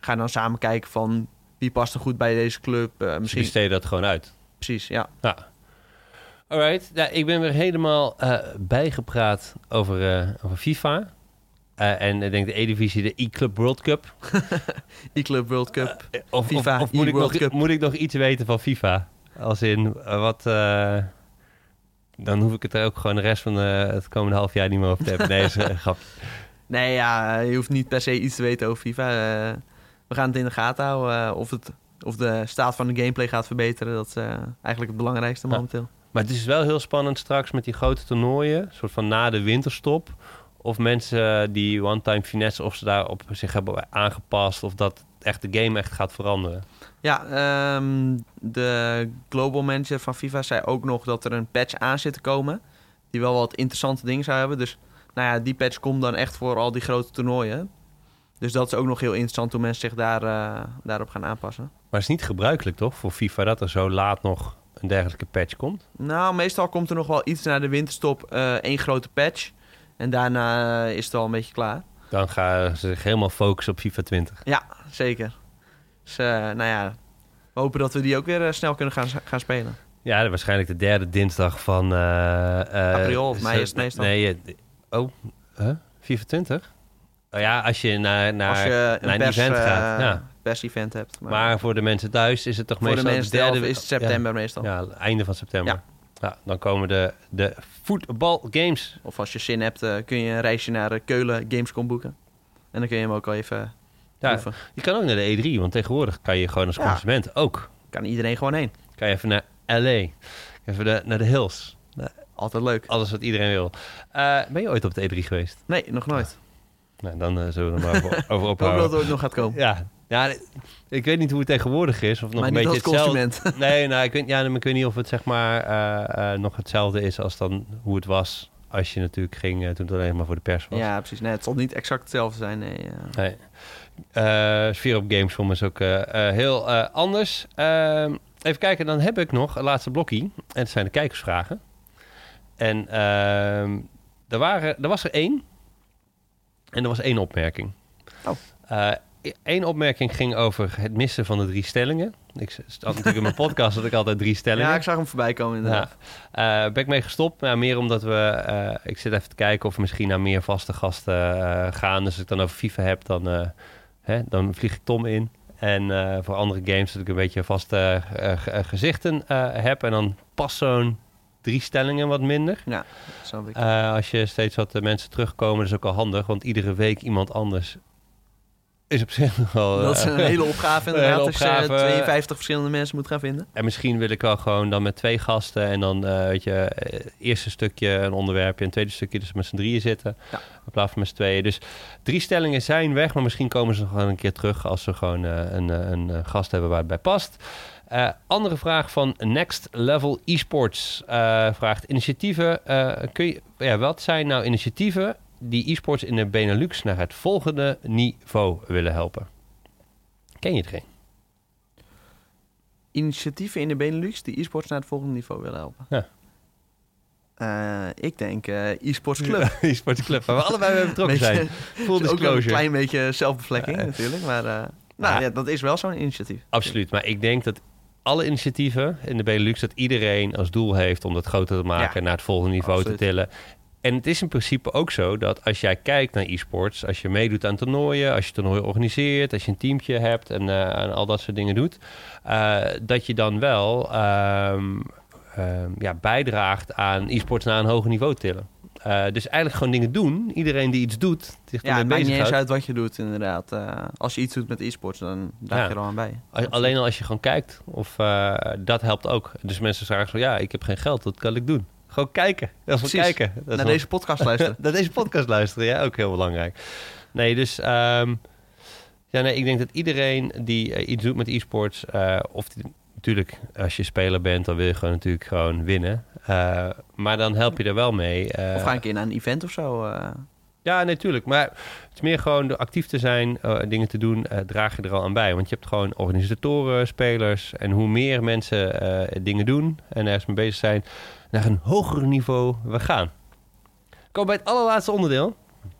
gaan dan samen kijken van wie past er goed bij deze club. misschien, besteden dat gewoon uit. precies, ja. Ja. Alright, ja, ik ben weer helemaal eh, bijgepraat over, eh, over FIFA. Eh, en ik denk de E-divisie, de E-Club World Cup. E-Club World Cup. Of, FIFA, of, of moet, ik E-World nog, Cup. moet ik nog iets weten van FIFA? Als in, wat... dan hoef ik het er ook gewoon de rest van het komende half jaar niet meer over te hebben. Nee, is. Nee, ja, je hoeft niet per se iets te weten over FIFA. We gaan het in de gaten houden. of, het, of de staat van de gameplay gaat verbeteren. Dat is eigenlijk het belangrijkste Ja. Maar het is wel heel spannend straks met die grote toernooien. soort van na de winterstop. Of mensen die one-time finesse, of ze daarop zich hebben aangepast. Of dat echt de game echt gaat veranderen. Ja, ehm, de global manager van FIFA zei ook nog dat er een patch aan zit te komen. Die wel wat interessante dingen zou hebben. Dus nou ja, die patch komt dan echt voor al die grote toernooien. Dus dat is ook nog heel interessant hoe mensen zich daar, eh, daarop gaan aanpassen. Maar het is niet gebruikelijk toch voor FIFA dat er zo laat nog een dergelijke patch komt? Nou, meestal komt er nog wel iets na de winterstop, eh, één grote patch. En daarna eh, is het al een beetje klaar. Dan gaan ze zich helemaal focussen op FIFA 20. Ja, zeker. Dus eh, nou ja, we hopen dat we die ook weer snel kunnen gaan, gaan spelen. Ja, waarschijnlijk de derde dinsdag van... eh, April of mei is het meestal. Nee, oh, huh? FIFA 20? Oh ja, als je naar, naar, Als je naar een pers, event gaat. Ja. Pers-event hebt. Maar, Maar voor de mensen thuis is het toch voor de meestal mensen zelf is het september meestal. Ja, einde van september. Ja. Ja. dan komen de, de voetbalgames. Of als je zin hebt, eh, kun je een reisje naar eh, Keulen Gamescom boeken. En dan kun je hem ook al even Ja, proeven. je kan ook naar de E3, want tegenwoordig kan je gewoon als consument ook. Kan iedereen gewoon heen. Kan je even naar LA, even de, naar de hills. Altijd leuk. Alles wat iedereen wil. Eh, ben je ooit op de E3 geweest? Nee, nog nooit. Nou, dan zullen we er maar over, over Ik hoop ophouden. dat het ook nog gaat komen. Ja. Ja, ik weet niet hoe het tegenwoordig is. Of nog maar een beetje hetzelfde. consument. Nee, nou, ik weet, ja, maar ik weet niet of het zeg maar eh, eh, nog hetzelfde is als dan hoe het was als je natuurlijk ging eh, toen het alleen maar voor de pers was. ja, precies. Nee, het zal niet exact hetzelfde zijn. Nee. Nee. Sfeer op Gamescom is ook heel anders. Ehm, even kijken, dan heb ik nog een laatste blokje. En dat zijn de kijkersvragen. En ehm, er, waren, er was er één. En er was één opmerking. Oh. Één opmerking ging over het missen van de drie stellingen. Ik had natuurlijk in mijn podcast dat ik altijd drie stellingen. Ja, ik zag hem voorbij komen inderdaad. Ja. Eh, ben ik mee gestopt. Ja, meer omdat we... eh, ik zit even te kijken of we misschien naar meer vaste gasten eh, gaan. Dus als ik dan over FIFA heb, dan, hè, dan vlieg ik Tom in. En voor andere games dat ik een beetje vaste ge- gezichten heb. En dan past zo'n drie stellingen wat minder. Ja, snap ik. Als je steeds wat mensen terugkomen, dat is ook al handig. Want iedere week iemand anders is op zich wel... dat is eh, een hele opgave inderdaad. hele Als je opgave. 52 verschillende mensen moet gaan vinden. En misschien wil ik wel gewoon dan met twee gasten en dan, eh, weet je, eh, eerste stukje een onderwerpje en tweede stukje dus met z'n drieën zitten. Ja. In plaats van met z'n tweeën. Dus drie stellingen zijn weg, maar misschien komen ze nog wel een keer terug als we gewoon een, een, gast hebben waar het bij past. Andere vraag van Next Level Esports vraagt initiatieven. kun je, ja, wat zijn nou initiatieven die esports in de Benelux naar het volgende niveau willen helpen? Ken je het geen? Initiatieven in de Benelux die e-sports naar het volgende niveau willen helpen. Ja. Eh, ik denk eh e-sports club. e-sports club, waar we allebei bij betrokken Beetje- zijn. Full Ook een klein beetje zelfbevlekking Ja. natuurlijk. Maar eh, nou, Ja. dat is wel zo'n initiatief. Absoluut, maar ik denk dat alle initiatieven in de Benelux... dat iedereen als doel heeft om dat groter te maken... Naar het volgende niveau Absoluut. te tillen. En het is in principe ook zo dat als jij kijkt naar e-sports... als je meedoet aan toernooien, als je toernooien organiseert... als je een teamtje hebt en, eh, en al dat soort dingen doet... eh, dat je dan wel ehm, ehm, ja, bijdraagt aan e-sports naar een hoger niveau tillen. Eh, dus eigenlijk gewoon dingen doen. Iedereen die iets doet, zich Ja, ermee het maakt niet eens uit wat je doet inderdaad. Als je iets doet met e-sports, dan draag je er al aan bij. Al- Alleen al als je gewoon kijkt. Of dat helpt ook. Dus mensen zeggen zo, ja, ik heb geen geld, wat kan ik doen? Gewoon kijken. Dat is wel Precies. kijken. Dat is Naar wel- deze podcast luisteren. naar deze podcast luisteren, ja, ook heel belangrijk. Nee, dus ehm, ja, nee, ik denk dat iedereen die eh, iets doet met e-sports, eh, of die- natuurlijk als je speler bent, dan wil je gewoon natuurlijk gewoon winnen. Eh, maar dan help je er wel mee. of ga een keer naar een event of zo. ja, natuurlijk. Maar het is meer gewoon door actief te zijn, dingen te doen, draag je er al aan bij. Want je hebt gewoon organisatoren, spelers. En hoe meer mensen dingen doen en ergens mee bezig zijn, naar een hoger niveau we gaan. Kom bij het allerlaatste onderdeel. En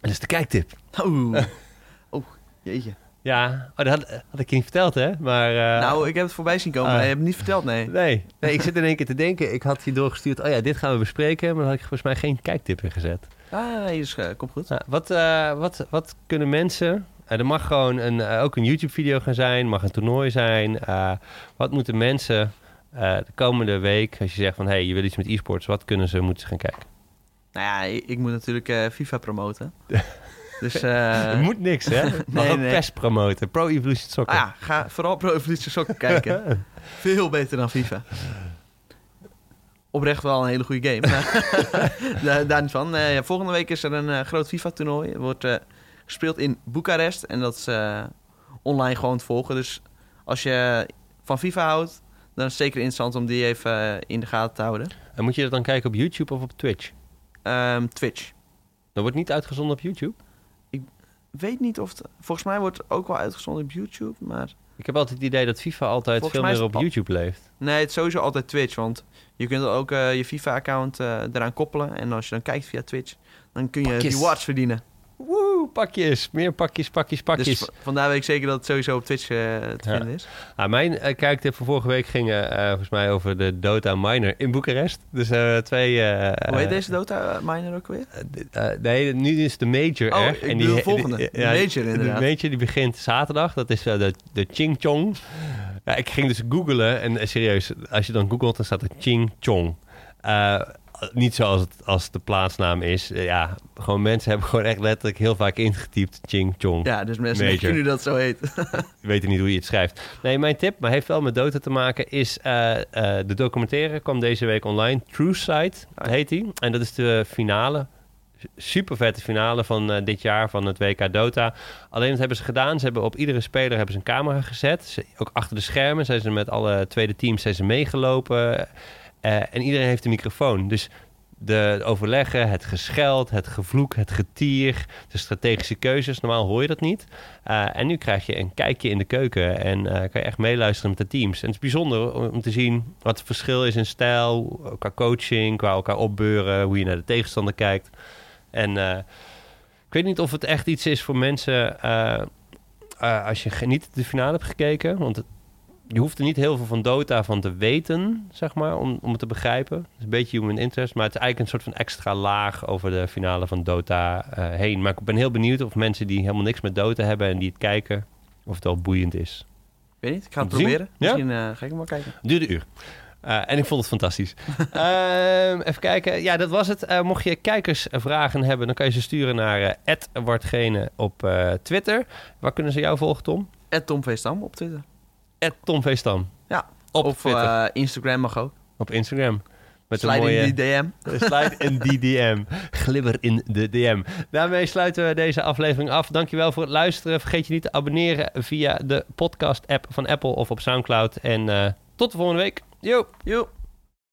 dat is de kijktip. Oeh. oh, jeetje. Ja, oh, dat had, had ik je niet verteld, hè? Maar, eh, nou, ik heb het voorbij zien komen, ah. maar je hebt het niet verteld, nee. Nee, nee, ik zit in één keer te denken. Ik had je doorgestuurd, oh ja, dit gaan we bespreken. Maar dan had ik volgens mij geen kijktip in gezet. Ah, nee, dus, eh, komt goed. Wat, eh, wat, wat kunnen mensen... er mag gewoon een, ook een YouTube-video gaan zijn, mag een toernooi zijn. wat moeten mensen eh, de komende week, als je zegt van... hé, hey, je wil iets met e-sports, wat kunnen ze, moeten ze gaan kijken? Nou ja, ik, ik moet natuurlijk eh, FIFA promoten. dus, er moet niks, hè? Nee, ook nee. PES promoten, Pro Evolution Soccer. ah ja, ga vooral Pro Evolution Soccer kijken. Veel beter dan FIFA. Oprecht wel een hele goede game. maar daar, daar niet van. Ja, volgende week is er een groot FIFA-toernooi. Het wordt gespeeld in Boekarest. En dat is online gewoon te volgen. Dus als je van FIFA houdt, dan is het zeker interessant om die even eh, in de gaten te houden. En moet je dat dan kijken op YouTube of op Twitch? Ehm, Twitch. Dat wordt niet uitgezonden op YouTube? weet niet of het... Volgens mij wordt het ook wel uitgezonden op YouTube, maar... Ik heb altijd het idee dat FIFA altijd Volgens veel meer op YouTube leeft. Nee, het is sowieso altijd Twitch, want je kunt ook eh, je FIFA-account eh eraan koppelen. En als je dan kijkt via Twitch, dan kun je Pakjes. rewards verdienen. Woe, pakjes. Meer pakjes, pakjes, pakjes. Dus vandaar weet ik zeker dat het sowieso op Twitch eh, te Ja. vinden is. Ah, mijn uh, kijktip van vorige week ging eh, volgens mij over de Dota Minor in Boekarest. Dus twee... Hoe heet deze Dota miner ook weer? nee, nu is de Major Oh, er. ik bedoel de volgende. De Major, inderdaad. De Major die begint zaterdag. Dat is de, de Ching Chong. Ja, ik ging dus googlen. En serieus, als je dan googelt, dan staat er Ching Chong. Niet zoals het als de plaatsnaam is. Eh, ja, gewoon mensen hebben gewoon echt letterlijk heel vaak ingetypt Ching Chong. Ja, dus mensen denken nu dat zo heet. weten niet hoe je het schrijft. Nee, mijn tip, maar heeft wel met Dota te maken, is eh, eh, de documentaire kwam deze week online. True Sight Ah, heet die. En dat is de finale. Super vette finale van dit jaar van het WK Dota. Alleen wat hebben ze gedaan? Ze hebben op iedere speler hebben ze een camera gezet. Ze, ook achter de schermen zijn ze met alle tweede teams zijn ze meegelopen. Eh, en iedereen heeft een microfoon. Dus de overleggen, het gescheld, het gevloek, het getier, de strategische keuzes. Normaal hoor je dat niet. Uh, en nu krijg je een kijkje in de keuken en uh, kan je echt meeluisteren met de teams. En het is bijzonder om te zien wat het verschil is in stijl, qua coaching, qua elkaar opbeuren, hoe je naar de tegenstander kijkt. En ik weet niet of het echt iets is voor mensen eh, als je niet de finale hebt gekeken, want het- je hoeft er niet heel veel van Dota van te weten, zeg maar, om, om het te begrijpen. Het is een beetje human interest, maar het is eigenlijk een soort van extra laag over de finale van Dota eh, heen. Maar ik ben heel benieuwd of mensen die helemaal niks met Dota hebben en die het kijken, of het wel boeiend is. Weet niet, ik ga het zien? proberen. Ja? Misschien eh, ga ik hem wel kijken. Duurde uur. Eh, en ik vond het fantastisch. Ehm, even kijken. Ja, dat was het. Eh, mocht je kijkersvragen hebben, dan kan je ze sturen naar uh, op Twitter. Waar kunnen ze jou volgen, Tom? Tom op Twitter. Tom V. Stam. Ja. Op eh, Instagram mag ook. op Instagram. Met Slide een mooie... in die DM. Slide in die DM. Glibber in de DM. Daarmee sluiten we deze aflevering af. Dankjewel voor het luisteren. Vergeet je niet te abonneren via de podcast-app van Apple of op Soundcloud. En eh, tot de volgende week. Yo! Joep.